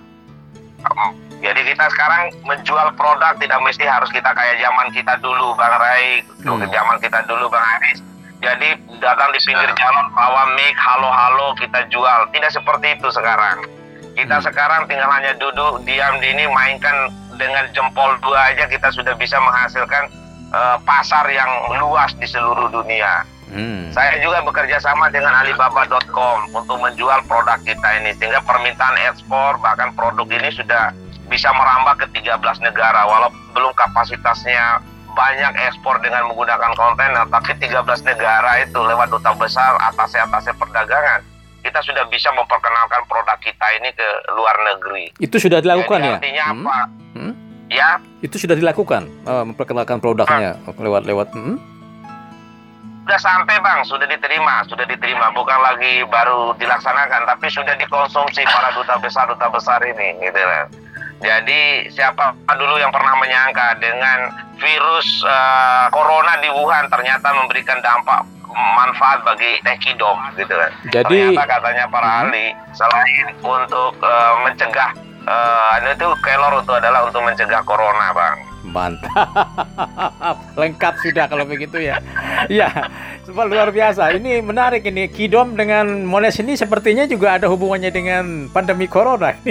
jadi kita sekarang menjual produk tidak mesti harus kita kayak zaman kita dulu, Bang Rai, hmm. zaman kita dulu, Bang Aris. Jadi datang di pinggir jalan, bawa mic, halo-halo kita jual. Tidak seperti itu sekarang. Kita hmm. sekarang tinggal hanya duduk, diam di ini, mainkan dengan jempol dua aja kita sudah bisa menghasilkan uh, pasar yang luas di seluruh dunia. Hmm. Saya juga bekerja sama dengan Alibaba.com untuk menjual produk kita ini sehingga permintaan ekspor bahkan produk ini sudah bisa merambah ke 13 negara walaupun belum kapasitasnya banyak ekspor dengan menggunakan kontainer tapi 13 negara itu lewat duta besar atasnya-atasnya perdagangan kita sudah bisa memperkenalkan produk kita ini ke luar negeri. Itu sudah dilakukan Jadi, ya? Artinya hmm? apa? Hmm? Ya. Itu sudah dilakukan uh, memperkenalkan produknya lewat-lewat. Hmm? Sudah sampai bang, sudah diterima, sudah diterima, bukan lagi baru dilaksanakan, tapi sudah dikonsumsi para duta besar duta besar ini, gitu lah. Jadi siapa dulu yang pernah menyangka dengan virus uh, corona di Wuhan ternyata memberikan dampak manfaat bagi teh kidom gitu kan. Jadi ternyata katanya para hmm. ahli selain untuk uh, mencegah uh, itu kelor itu adalah untuk mencegah corona bang. Mantap. (laughs) Lengkap sudah kalau begitu ya. (laughs) Ya, luar biasa. Ini menarik ini. Kidom dengan Moles ini sepertinya juga ada hubungannya dengan pandemi corona. uh,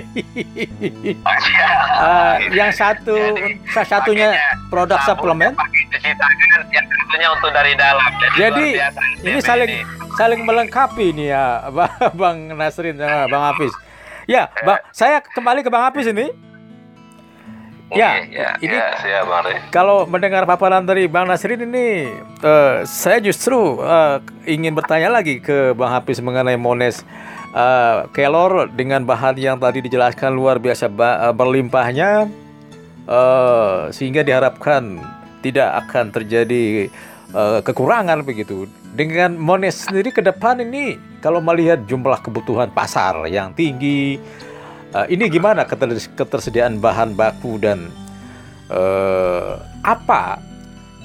(laughs) yang satu, salah satunya produk suplemen. Yang satunya untuk dari dalam. Jadi, Jadi ini saling ini. saling melengkapi nih ya, Bang Nasrin sama Bang Hafiz. Ya, Bang, saya kembali ke Bang Hafiz ini. Ya, ya, ini ya, siap Bang kalau mendengar paparan dari Bang Nasrin ini, eh, saya justru eh, ingin bertanya lagi ke Bang Hafiz mengenai Mones eh, Kelor dengan bahan yang tadi dijelaskan luar biasa berlimpahnya, eh, sehingga diharapkan tidak akan terjadi eh, kekurangan begitu. Dengan Mones sendiri ke depan ini, kalau melihat jumlah kebutuhan pasar yang tinggi, eh, ini gimana keter- ketersediaan bahan baku dan eh, apa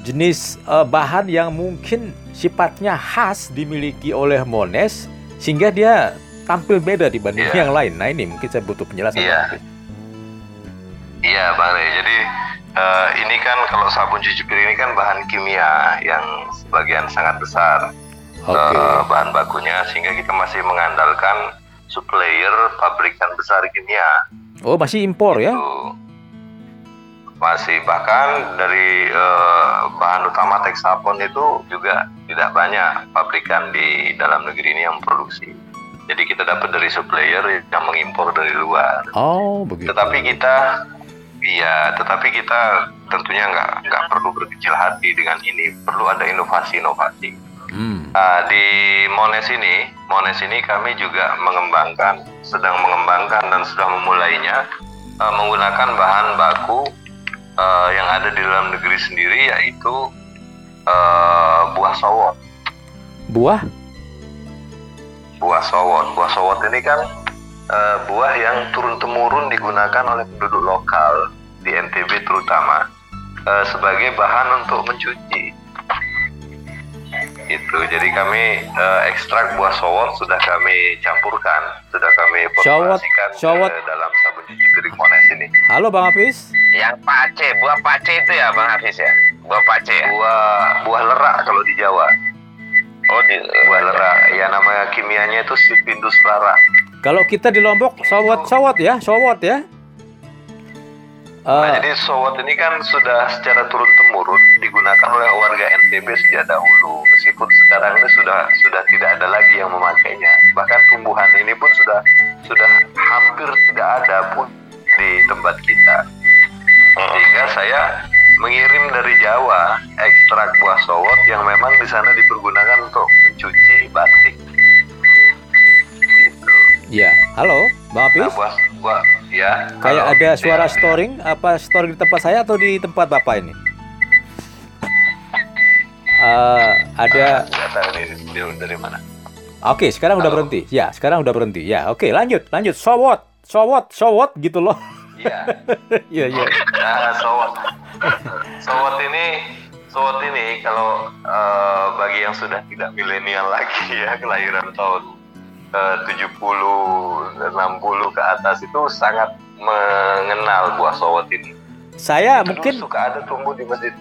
jenis eh, bahan yang mungkin sifatnya khas dimiliki oleh Mones sehingga dia tampil beda dibanding Iya. yang lain. Nah ini mungkin saya butuh penjelasan. Iya. Iya Bang Rey, jadi eh, ini kan kalau sabun cuci piring ini kan bahan kimia yang sebagian sangat besar Oke. eh, bahan bakunya sehingga kita masih mengandalkan supplier pabrikan besar kimia. Oh masih impor ya? Itu masih bahkan dari eh, bahan utama Texapon itu juga tidak banyak pabrikan di dalam negeri ini yang produksi. Jadi kita dapat dari supplier yang mengimpor dari luar. Oh begitu. Tetapi kita, iya, tetapi kita tentunya nggak nggak perlu berkecil hati dengan ini. Perlu ada inovasi-inovasi. Hmm. Nah, di Mones ini, Mones ini kami juga mengembangkan, sedang mengembangkan dan sudah memulainya eh, menggunakan bahan baku eh, yang ada di dalam negeri sendiri yaitu eh, buah sowot. Buah? Buah sowot, buah sowot ini kan eh, buah yang turun temurun digunakan oleh penduduk lokal di NTB terutama eh, sebagai bahan untuk mencuci. Itu, jadi kami eh, ekstrak buah sowot sudah kami campurkan, sudah kami Sowot- formulasikan sowot. ke dalam sabun cuci piring Mones ini. Halo Bang Hafiz. Yang pace, buah pace itu ya Bang Hafiz ya? Buah pace ya? Buah buah lerak kalau di Jawa, Oh di buah lerak. Ya nama kimianya itu Sipindus rara. Kalau kita di Lombok sowot-sowot ya, sowot ya. Nah, Eh, jadi sowot ini kan sudah secara turun temurun digunakan oleh warga NTB sejak dahulu. Meskipun sekarang ini sudah sudah tidak ada lagi yang memakainya. Bahkan tumbuhan ini pun sudah sudah hampir tidak ada pun di tempat kita. Sehingga saya mengirim dari Jawa ekstrak buah sowot yang memang di sana dipergunakan untuk mencuci batik. Gitu. ya. Halo Bang Nah, Hafiz. buah, buah, ya. Kayak halo. ada suara Ya. storing, apa storing di tempat saya atau di tempat Bapak ini? Eh, ada tahu ini dari, dari mana. Oke, sekarang udah Halo. berhenti. Ya, sekarang udah berhenti. Ya, oke, lanjut, lanjut. Sowot, sowot, sowot gitu loh. Iya. (laughs) Iya, iya. Nah, sowot. Sowot ini, sowot ini kalau eh, bagi yang sudah tidak milenial lagi ya, kelahiran tahun 70, 60 ke atas itu sangat mengenal buah sowot ini. Saya Dulu mungkin suka ada tumbuh di masjid.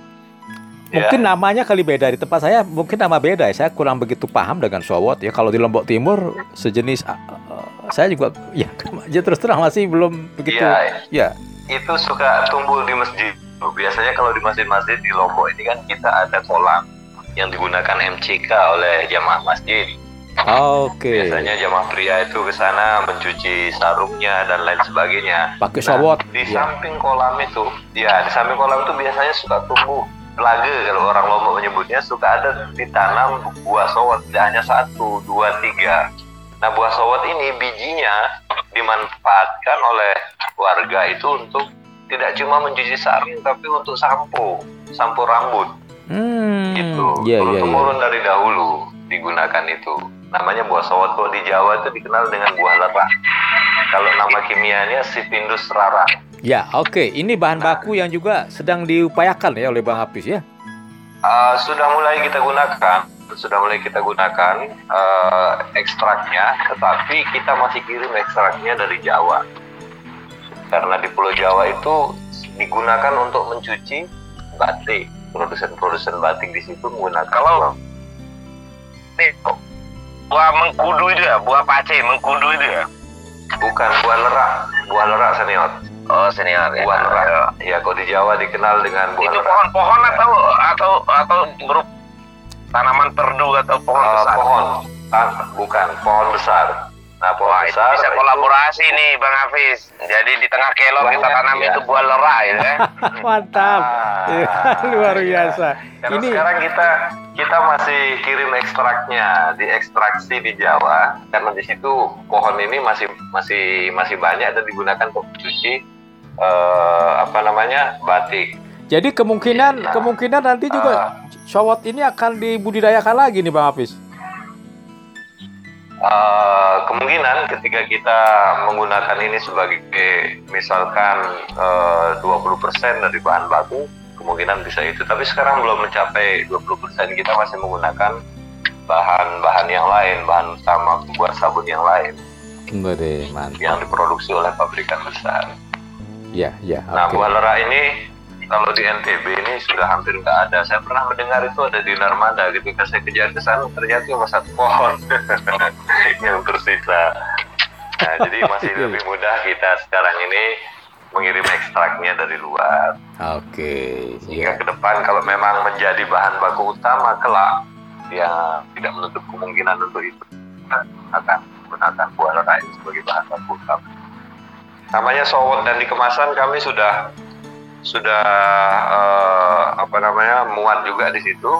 mungkin namanya kali beda di tempat saya mungkin nama beda ya. Saya kurang begitu paham dengan sowot ya. Kalau di Lombok Timur sejenis uh, saya juga ya aja (laughs) terus terang masih belum begitu. Iya, Ya. itu suka tumbuh di masjid. Biasanya kalau di masjid-masjid di Lombok ini kan kita ada kolam yang digunakan MCK oleh jamaah masjid. Oke. Biasanya jamaah pria itu ke sana mencuci sarungnya dan lain sebagainya. Pakai Nah, sowot. Di Ya. samping kolam itu, ya di samping kolam itu biasanya suka tumbuh pelage kalau orang Lombok menyebutnya suka ada ditanam buah sowot tidak hanya satu, dua, tiga. Nah buah sowot ini bijinya dimanfaatkan oleh warga itu untuk tidak cuma mencuci sarung tapi untuk sampo, sampo rambut Hmm. itu Iya, turun iya. temurun dari dahulu digunakan itu namanya buah kalau di Jawa itu dikenal dengan buah lerah kalau nama kimianya Sipindus rara. Ya, oke. Ini bahan baku yang juga sedang diupayakan ya oleh Bang Hafiz ya. Uh, sudah mulai kita gunakan. Sudah mulai kita gunakan uh, ekstraknya. Tetapi kita masih kirim ekstraknya dari Jawa. Karena di Pulau Jawa itu digunakan untuk mencuci batik. Produsen-produsen batik di situ menggunakan Kalau- nih buah mengkudu itu ya, buah pace mengkudu itu ya. bukan buah lerak. Buah lerak senior. Oh senior ya. buah lerak. Ya kalau di Jawa dikenal dengan buah Itu pohon-pohon atau atau atau berupa tanaman perdu atau pohon Uh, besar? pohon. Ah, bukan pohon besar Nah, Wah, itu bisa kolaborasi itu... nih Bang Hafiz. Jadi di tengah kelor kita tanam ya. itu buah lerai ya. (laughs) Mantap. Ah, ya, (laughs) luar iya. biasa. Karena ini sekarang kita kita masih kirim ekstraknya, diekstraksi di Jawa karena di situ pohon ini masih masih masih banyak dan digunakan untuk cuci uh, apa namanya? batik. Jadi kemungkinan nah, kemungkinan nanti juga uh, ini akan dibudidayakan lagi nih Bang Hafiz. Uh, kemungkinan ketika kita menggunakan ini sebagai misalkan uh, 20% dari bahan baku kemungkinan bisa itu tapi sekarang belum mencapai 20% kita masih menggunakan bahan-bahan yang lain bahan utama buat sabun yang lain Bede, mantap. yang diproduksi oleh pabrikan besar ya ya nah okay. buah lera ini kalau di NTB ini sudah hampir nggak ada. Saya pernah mendengar itu ada di Narmada. Ketika saya kejar ke sana ternyata cuma satu pohon (laughs) yang tersisa. Nah, jadi masih lebih mudah kita sekarang ini mengirim ekstraknya dari luar. Oke. Okay, Sehingga yeah. ke depan kalau memang menjadi bahan baku utama kelak, ya tidak menutup kemungkinan untuk itu akan menggunakan buah lain sebagai bahan baku utama. Namanya sowot dan di kemasan kami sudah sudah uh, apa namanya muat juga di situ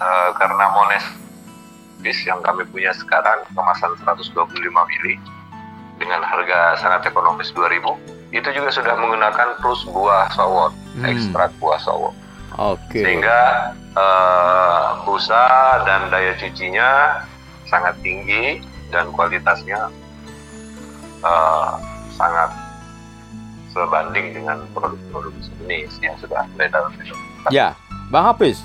uh, karena Mones bis yang kami punya sekarang kemasan 125 mili dengan harga sangat ekonomis 2000 itu juga sudah menggunakan plus buah sawot hmm. ekstrak buah sawot okay. sehingga uh, busa dan daya cucinya sangat tinggi dan kualitasnya uh, sangat sebanding dengan produk-produk sejenis yang sudah beredar. Ya, Bang Hafiz,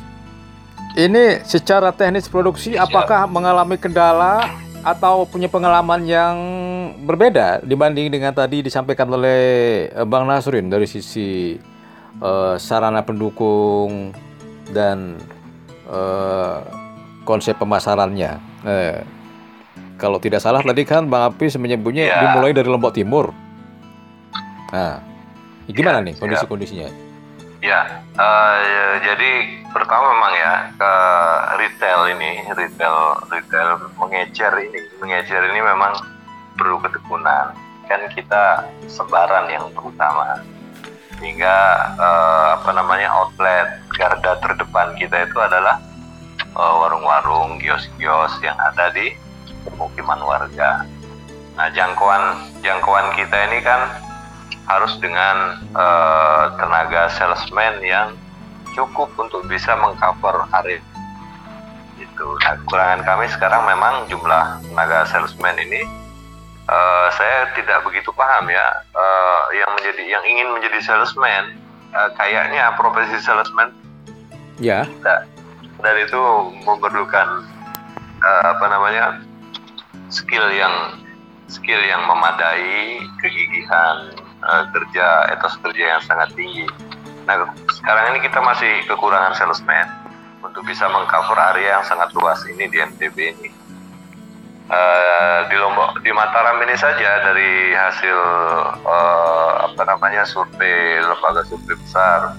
ini secara teknis produksi Siap. apakah mengalami kendala atau punya pengalaman yang berbeda dibanding dengan tadi disampaikan oleh eh, Bang Nasrin dari sisi uh, sarana pendukung dan uh, konsep pemasarannya. Uh, kalau tidak salah tadi kan Bang Hafiz menyebutnya ya. dimulai dari Lombok Timur. Nah, gimana ya, nih kondisi-kondisinya? Ya, uh, ya, jadi pertama memang ya ke retail ini, retail retail mengecer ini, mengecer ini memang perlu ketekunan. Kan kita sebaran yang terutama, hingga uh, apa namanya outlet garda terdepan kita itu adalah uh, warung-warung, kios-kios yang ada di pemukiman warga. Nah, jangkauan jangkauan kita ini kan harus dengan uh, tenaga salesman yang cukup untuk bisa mengcover area itu. Nah, kekurangan kami sekarang memang jumlah tenaga salesman ini uh, saya tidak begitu paham ya uh, yang menjadi yang ingin menjadi salesman uh, kayaknya profesi salesman ya yeah. dan itu memerlukan uh, apa namanya skill yang skill yang memadai kegigihan uh, kerja etos kerja yang sangat tinggi. Nah sekarang ini kita masih kekurangan salesman untuk bisa mengcover area yang sangat luas ini di NTB ini. Uh, di Lombok di Mataram ini saja dari hasil uh, apa namanya survei lembaga survei besar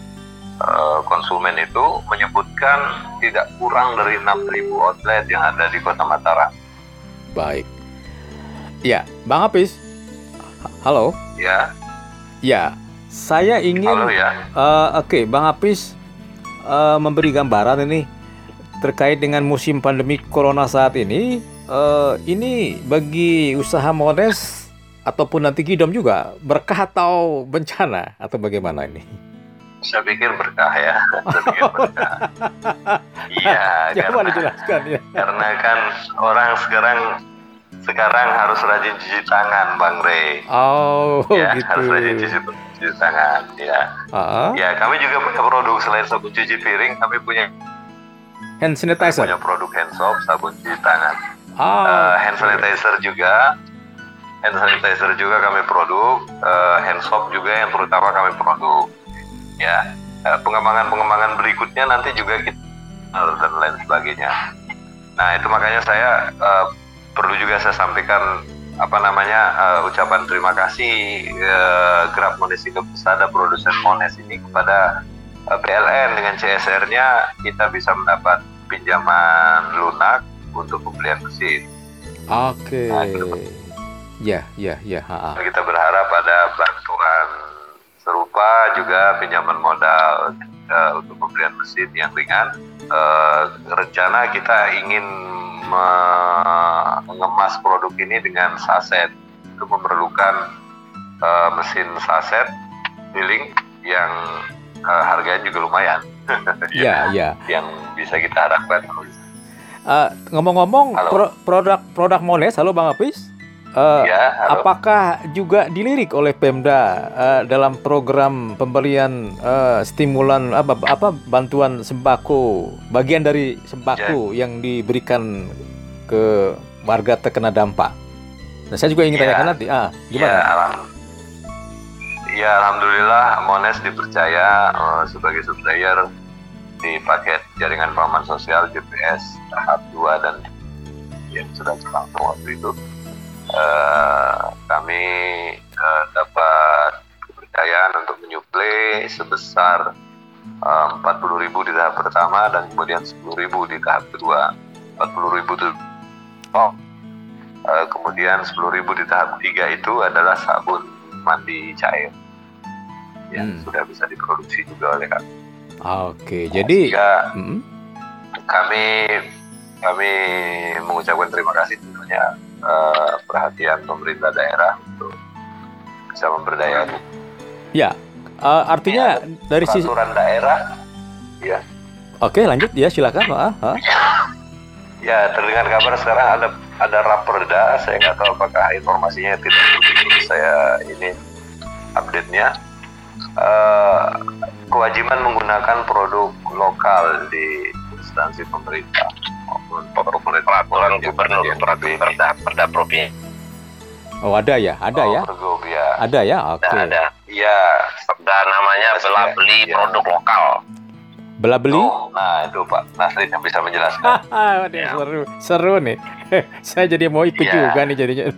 uh, konsumen itu menyebutkan tidak kurang dari 6.000 outlet yang ada di Kota Mataram. Baik. Ya, Bang Apis. Halo. Ya. Ya, saya ingin. Halo ya. Uh, Oke, okay, Bang Apis uh, memberi gambaran ini terkait dengan musim pandemi corona saat ini. Uh, ini bagi usaha modest ataupun nanti Gidom juga berkah atau bencana atau bagaimana ini? Saya pikir berkah ya. (laughs) (laughs) Iya, karena, dijelaskan ya. Karena kan orang sekarang sekarang harus rajin cuci tangan, Bang Rey. Oh, ya, gitu. harus rajin cuci, cuci tangan, ya. Uh-huh. Ya, kami juga punya produk selain sabun cuci piring, kami punya hand sanitizer. Punya produk hand soap, sabun cuci tangan. Oh, uh, hand sanitizer juga, hand sanitizer juga kami produk, uh, hand soap juga yang terutama kami produk. Ya, uh, pengembangan-pengembangan berikutnya nanti juga kita dan lain sebagainya. Nah, itu makanya saya uh, perlu juga saya sampaikan apa namanya uh, ucapan terima kasih uh, Grab Mones Pesada produsen Mones ini kepada uh, PLN dengan CSR-nya kita bisa mendapat pinjaman lunak untuk pembelian mesin. Oke. Okay. Nah, Ya, ya, ya. Ha, ha. Kita berharap ada bantuan serupa juga pinjaman modal uh, untuk pembelian mesin yang ringan. Uh, rencana kita ingin mengemas produk ini dengan saset. Itu memerlukan uh, mesin saset filling yang uh, harganya juga lumayan. (laughs) Iya, iya. Yang bisa kita harapkan. Uh, ngomong-ngomong pro produk produk Mones, halo Bang Apis. Uh, ya, apakah juga dilirik oleh Pemda uh, dalam program pemberian uh, stimulan apa apa bantuan sembako bagian dari sembako ya. yang diberikan ke warga terkena dampak? Nah, saya juga ingin ya. tanyakan nanti. Ah, gimana? Ya, alam ya alhamdulillah Mones dipercaya uh, sebagai supplier di paket jaringan pengaman sosial GPS tahap 2 dan yang sudah terlangsung waktu itu uh, kami uh, dapat kepercayaan untuk menyuplai sebesar uh, 40.000 di tahap pertama dan kemudian 10.000 di tahap kedua 40.000 itu oh uh, kemudian 10.000 di tahap tiga itu adalah sabun mandi cair yang hmm. sudah bisa diproduksi juga oleh kami. Oke, jadi Sehingga, hmm? kami kami mengucapkan terima kasih tentunya uh, perhatian pemerintah daerah untuk bisa memberdayakan. Ya, uh, artinya ya, dari sisi daerah, ya. Oke, lanjut ya, silakan, Pak. Ha? Ya, terdengar kabar sekarang ada ada raperda, saya nggak tahu apakah informasinya tidak saya ini update-nya uh, kewajiban menggunakan produk lokal di instansi pemerintah maupun peraturan gubernur peraturan perda perda provinsi. Oh ada ya, ada oh, ya? Pergub, ya. Ada ya, oke. Okay. Ada. Iya. Dan namanya bela beli ya. produk lokal. Bela beli? Oh, nah itu Pak Nasri yang bisa menjelaskan. (laughs) ya. seru, seru nih. (laughs) Saya jadi mau ikut ya. juga nih jadinya. (laughs)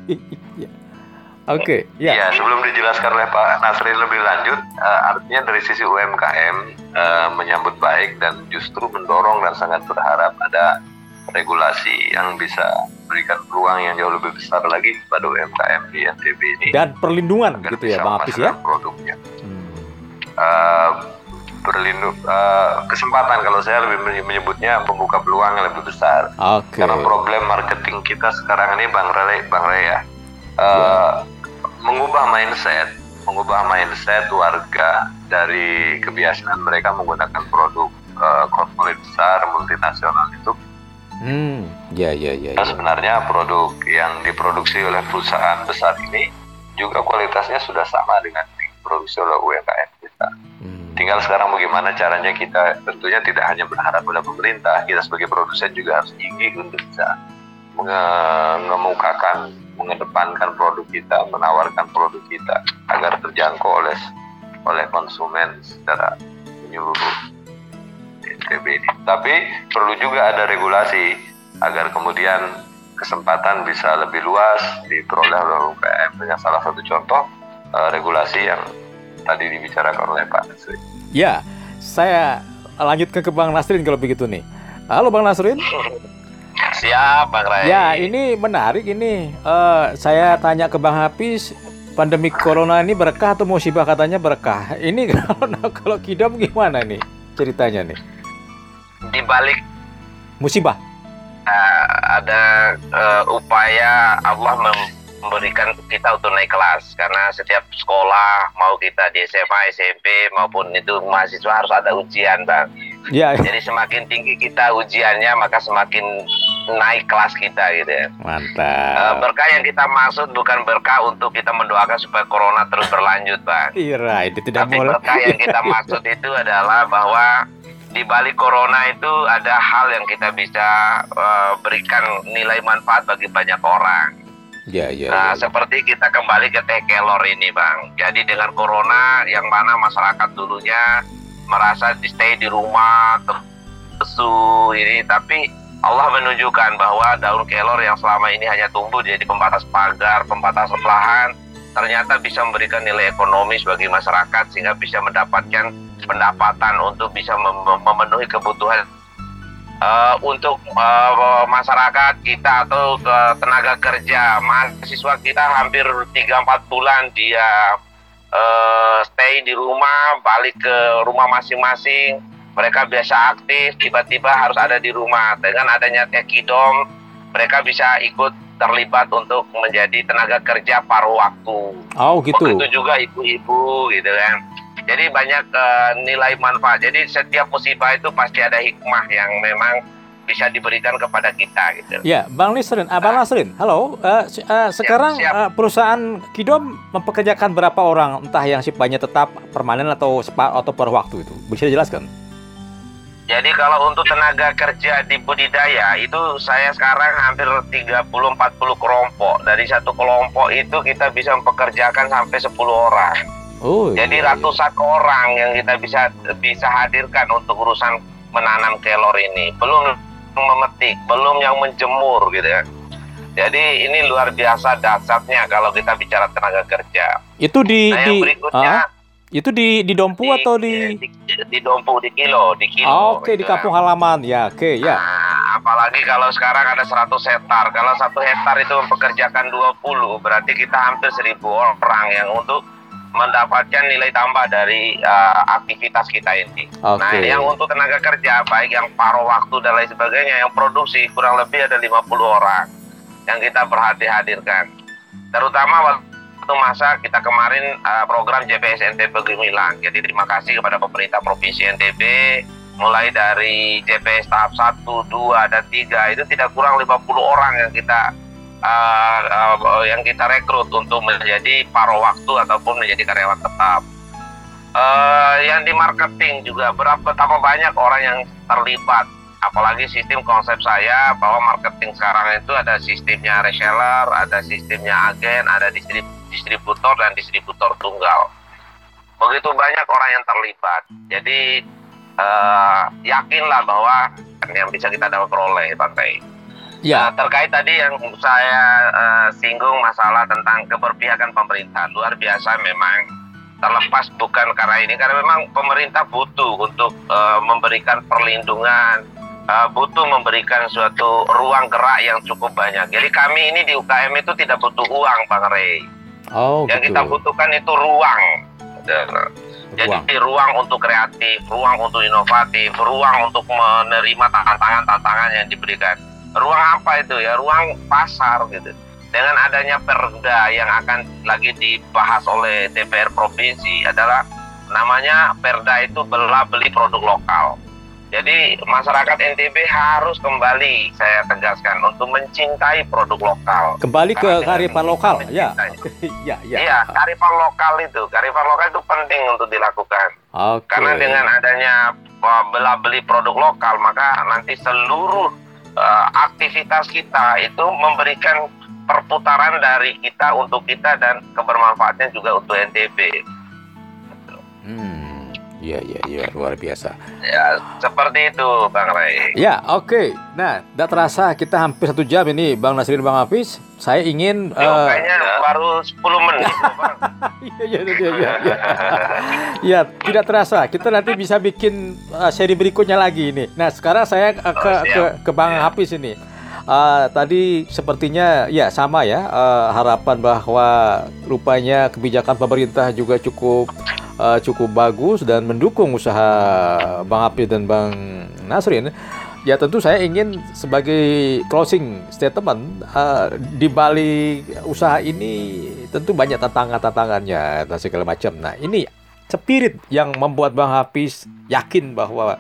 Oke, okay, ya. Ya, sebelum dijelaskan oleh Pak Nasri lebih lanjut, uh, artinya dari sisi UMKM uh, eh, menyambut baik dan justru mendorong dan sangat berharap ada regulasi yang bisa berikan peluang yang jauh lebih besar lagi kepada UMKM di NTB ini. Dan perlindungan gitu ya, Bang Apis ya? Produknya. Hmm. Uh, berlindung uh, kesempatan kalau saya lebih menyebutnya membuka peluang yang lebih besar. Okay. Karena problem marketing kita sekarang ini Bang Rele, Bang Ray ya. Uh, mengubah mindset, mengubah mindset warga dari kebiasaan mereka menggunakan produk uh, korporat besar multinasional itu. Hmm, ya ya ya. ya. Sebenarnya produk yang diproduksi oleh perusahaan besar ini juga kualitasnya sudah sama dengan diproduksi oleh UMKM kita. Hmm. Tinggal sekarang bagaimana caranya kita tentunya tidak hanya berharap pada pemerintah, kita sebagai produsen juga harus gigih untuk bisa mengemukakan mengedepankan produk kita, menawarkan produk kita agar terjangkau oleh oleh konsumen secara menyeluruh NTB ini. Tapi perlu juga ada regulasi agar kemudian kesempatan bisa lebih luas diperoleh oleh UMKM. Dengan salah satu contoh uh, regulasi yang tadi dibicarakan oleh Pak Nasrin. Ya, saya lanjutkan ke Bang Nasrin kalau begitu nih. Halo Bang Nasrin. (laughs) Siap, Bang Ray. Ya, ini menarik ini. Uh, saya tanya ke Bang Hafiz, pandemi corona ini berkah atau musibah katanya berkah. Ini (laughs) kalau kalau kidam gimana nih ceritanya nih? Di balik musibah. Uh, ada uh, upaya Allah memberikan kita untuk naik kelas karena setiap sekolah mau kita di SMA, SMP maupun itu mahasiswa harus ada ujian, Bang. Ya. Jadi semakin tinggi kita ujiannya maka semakin naik kelas kita gitu ya. Mantap. Uh, berkah yang kita maksud bukan berkah untuk kita mendoakan supaya corona terus berlanjut, Bang. Iya, itu tidak Tapi boleh. berkah yang kita (laughs) maksud itu adalah bahwa di balik corona itu ada hal yang kita bisa uh, berikan nilai manfaat bagi banyak orang. Ya, ya. Nah, ya. seperti kita kembali ke teh kelor ini, Bang. Jadi dengan corona yang mana masyarakat dulunya merasa di stay di rumah, tersu ini, tapi Allah menunjukkan bahwa daun kelor yang selama ini hanya tumbuh jadi pembatas pagar, pembatas lahan, ternyata bisa memberikan nilai ekonomis bagi masyarakat sehingga bisa mendapatkan pendapatan untuk bisa mem memenuhi kebutuhan uh, untuk uh, masyarakat kita atau ke tenaga kerja. Mahasiswa kita hampir 3-4 bulan dia uh, stay di rumah balik ke rumah masing-masing. Mereka biasa aktif tiba-tiba harus ada di rumah. Dengan adanya tekidom mereka bisa ikut terlibat untuk menjadi tenaga kerja paruh waktu. Oh gitu. Begitu juga ibu-ibu gitu kan jadi banyak uh, nilai manfaat. Jadi setiap musibah itu pasti ada hikmah yang memang bisa diberikan kepada kita gitu. Ya, Bang Nisrin, Abang ah. Nasrin, halo. Uh, uh, sekarang siap, siap. Uh, perusahaan Kidom mempekerjakan berapa orang, entah yang sifatnya tetap permanen atau sepa atau per waktu itu? Bisa dijelaskan? Jadi kalau untuk tenaga kerja di budidaya itu saya sekarang hampir 30-40 kelompok. Dari satu kelompok itu kita bisa mempekerjakan sampai 10 orang. Oh, Jadi iya, iya. ratusan orang yang kita bisa bisa hadirkan untuk urusan menanam kelor ini. Belum memetik, belum yang menjemur gitu ya. Jadi ini luar biasa dasarnya kalau kita bicara tenaga kerja. Itu di nah, di berikutnya uh, itu di di Dompu di, atau di di, di Dompu di Kilo, di Kilo. Oh, Oke, okay, gitu di kampung ya. halaman. Ya, oke, okay, ya. Nah, apalagi kalau sekarang ada 100 hektar. Kalau satu hektar itu mempekerjakan 20, berarti kita hampir 1000 orang yang untuk mendapatkan nilai tambah dari uh, aktivitas kita ini. Okay. Nah, yang untuk tenaga kerja baik yang paruh waktu dan lain sebagainya yang produksi kurang lebih ada 50 orang yang kita berhati hadirkan. Terutama waktu masa kita kemarin uh, program JPS NTB Gemilang. Jadi terima kasih kepada pemerintah Provinsi NTB mulai dari JPS tahap 1, 2 dan 3 itu tidak kurang 50 orang yang kita uh, uh, yang kita rekrut untuk menjadi paruh waktu ataupun menjadi karyawan tetap. Uh, yang di marketing juga berapa betapa banyak orang yang terlibat. Apalagi sistem konsep saya bahwa marketing sekarang itu ada sistemnya reseller, ada sistemnya agen, ada distrib distributor dan distributor tunggal. Begitu banyak orang yang terlibat. Jadi uh, yakinlah bahwa yang bisa kita dapat peroleh partai Ya. Nah, terkait tadi yang saya uh, singgung masalah tentang keberpihakan pemerintah luar biasa memang terlepas bukan karena ini karena memang pemerintah butuh untuk uh, memberikan perlindungan uh, butuh memberikan suatu ruang gerak yang cukup banyak. Jadi kami ini di UKM itu tidak butuh uang, Bang Rey. Oh, yang gitu. kita butuhkan itu ruang. Jadi ruang. ruang untuk kreatif, ruang untuk inovatif, ruang untuk menerima tantangan-tantangan yang diberikan ruang apa itu ya ruang pasar gitu dengan adanya perda yang akan lagi dibahas oleh DPR provinsi adalah namanya perda itu bela beli produk lokal jadi masyarakat NTB harus kembali saya tegaskan untuk mencintai produk lokal. Kembali ke kearifan lokal, ya. (laughs) ya, ya. Iya, kearifan lokal itu, kearifan lokal itu penting untuk dilakukan. Okay. Karena dengan adanya bela beli produk lokal, maka nanti seluruh uh, aktivitas kita itu memberikan perputaran dari kita untuk kita dan kebermanfaatnya juga untuk NTB. Hmm, iya iya iya luar biasa. Ya seperti itu Bang Ray. Ya oke. Okay. Nah, tidak terasa kita hampir satu jam ini Bang Nasrin Bang Hafiz. Saya ingin. Yo, uh, kayaknya ya. baru 10 menit. (laughs) Iya iya iya iya. Ya. ya tidak terasa. Kita nanti bisa bikin uh, seri berikutnya lagi ini. Nah sekarang saya uh, ke, oh, ke ke Bang ya. Hafiz ini. Uh, tadi sepertinya ya sama ya uh, harapan bahwa rupanya kebijakan pemerintah juga cukup uh, cukup bagus dan mendukung usaha Bang Hafiz dan Bang Nasrin ya tentu saya ingin sebagai closing statement uh, di balik usaha ini tentu banyak tantangan-tantangannya dan segala macam. Nah ini spirit yang membuat Bang Hafiz yakin bahwa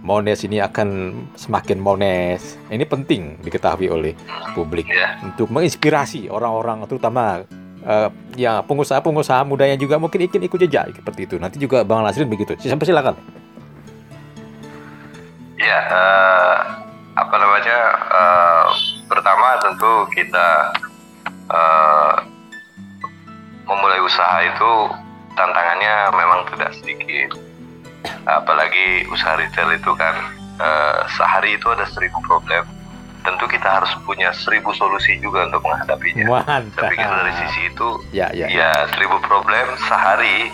Mones ini akan semakin Mones. Ini penting diketahui oleh publik yeah. untuk menginspirasi orang-orang terutama uh, ya pengusaha-pengusaha mudanya juga mungkin ingin ikut jejak seperti itu. Nanti juga Bang Nasrin begitu. Sampai silakan. Ya, uh, apa namanya? Uh, pertama tentu kita uh, memulai usaha itu tantangannya memang tidak sedikit. Apalagi usaha retail itu kan uh, sehari itu ada seribu problem. Tentu kita harus punya seribu solusi juga untuk menghadapinya. Mantap. Saya pikir dari sisi itu, ya, ya, ya, ya seribu problem sehari,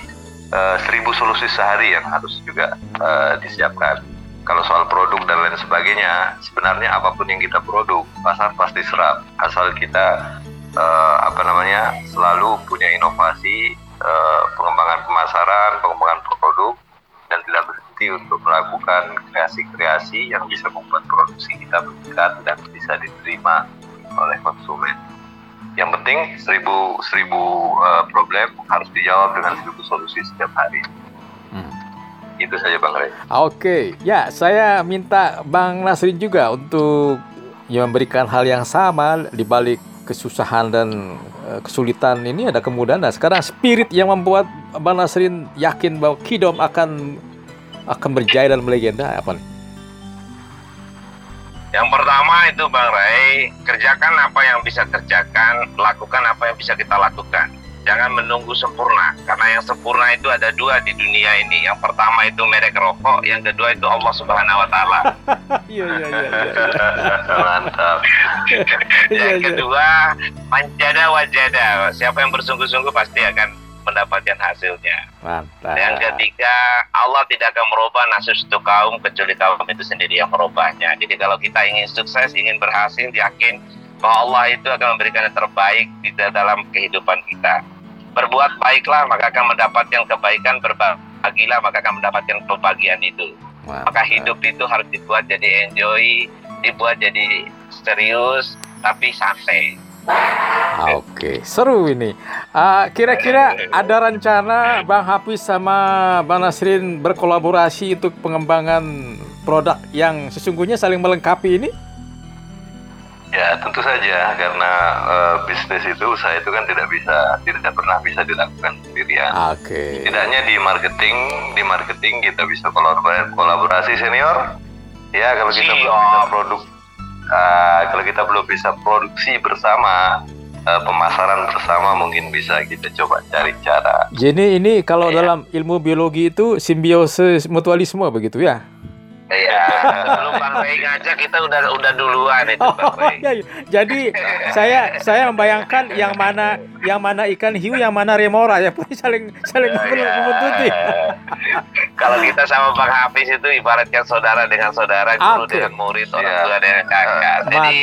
uh, seribu solusi sehari yang harus juga uh, disiapkan kalau soal produk dan lain sebagainya, sebenarnya apa pun yang kita produk, pasar pasti serap. Asal kita uh, apa namanya selalu punya inovasi, uh, pengembangan pemasaran, untuk melakukan kreasi-kreasi yang bisa membuat produksi kita meningkat dan bisa diterima oleh konsumen. Yang penting seribu seribu uh, problem harus dijawab dengan seribu solusi setiap hari. Hmm. Itu saja Bang Ray. Oke, ya saya minta Bang Nasrin juga untuk ya, memberikan hal yang sama di balik kesusahan dan uh, kesulitan ini ada kemudahan. Nah, sekarang spirit yang membuat Bang Nasrin yakin bahwa Kidom akan akan berjaya dan melegenda apa nih? Yang pertama itu Bang Ray, kerjakan apa yang bisa kerjakan, lakukan apa yang bisa kita lakukan. Jangan menunggu sempurna karena yang sempurna itu ada dua di dunia ini. Yang pertama itu merek rokok yang kedua itu Allah Subhanahu Wa Taala. (laughs) Iya iya iya, (laughs) mantap. Yang kedua manjada wajada siapa yang bersungguh-sungguh pasti akan mendapatkan hasilnya. Mantap. Yang ketiga, Allah tidak akan merubah nasib satu kaum kecuali kaum itu sendiri yang merubahnya. Jadi kalau kita ingin sukses, ingin berhasil, yakin bahwa Allah itu akan memberikan yang terbaik di dalam kehidupan kita berbuat baiklah maka akan mendapatkan kebaikan berbagilah maka akan mendapatkan kebahagiaan itu Mantap. maka hidup itu harus dibuat jadi enjoy dibuat jadi serius tapi santai Oke, seru ini. Uh, kira-kira ada rencana Bang Hafiz sama Bang Nasrin berkolaborasi untuk pengembangan produk yang sesungguhnya saling melengkapi ini? Ya tentu saja karena uh, bisnis itu usaha itu kan tidak bisa tidak pernah bisa dilakukan sendirian. Oke. Okay. Tidaknya di marketing di marketing kita bisa kolaborasi, kolaborasi senior. Ya kalau kita belum bisa produk uh, kalau kita belum bisa produksi bersama uh, pemasaran bersama mungkin bisa kita coba cari cara. Jadi ini kalau ya. dalam ilmu biologi itu simbiosis mutualisme begitu ya? Iya, belum Bang Ray ngajak kita udah udah duluan itu Bang oh, Ray. iya, iya. Jadi saya saya membayangkan yang mana yang mana ikan hiu, yang mana remora ya pun saling saling oh, membutuhkan. Kalau kita sama Bang Hafiz itu ibaratkan saudara dengan saudara, guru okay. dengan murid, orang yeah. tua dengan kakak. Jadi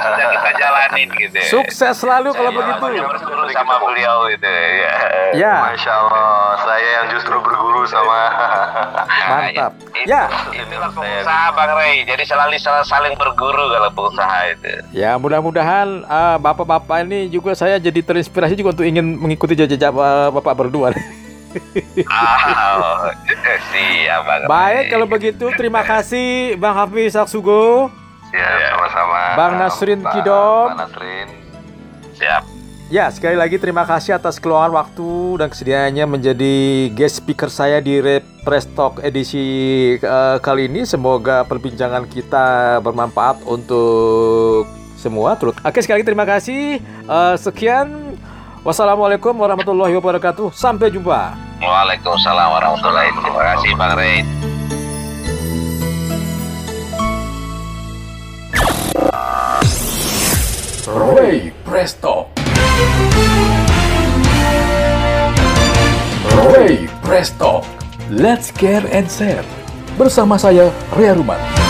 sudah kita jalanin gitu. Sukses selalu kalau begitu. Berguru sama beliau itu ya. Ya. Masya Allah, saya yang justru berguru sama. Mantap. Ya. Inilah pengusaha Bang Ray. Jadi selalu saling berguru kalau pengusaha itu. Ya mudah-mudahan uh, bapak-bapak ini juga saya jadi terinspirasi juga untuk ingin mengikuti jejak uh, bapak berdua. oh, (laughs) siap Bang Baik kalau begitu terima kasih Bang Hafiz Aksugo. Ya, sama-sama. Bang Nasrin Kidom. Bang Nasrin. Siap. Ya, sekali lagi terima kasih atas keluangan waktu dan kesediaannya menjadi guest speaker saya di Repress Talk edisi uh, kali ini. Semoga perbincangan kita bermanfaat untuk semua. Oke, sekali lagi terima kasih. Uh, sekian. Wassalamualaikum warahmatullahi wabarakatuh. Sampai jumpa. Waalaikumsalam warahmatullahi wabarakatuh. Terima kasih Bang Ray. Ray Presto. Ray Presto, Let's Care and Share. Bersama saya, Ria Ruman.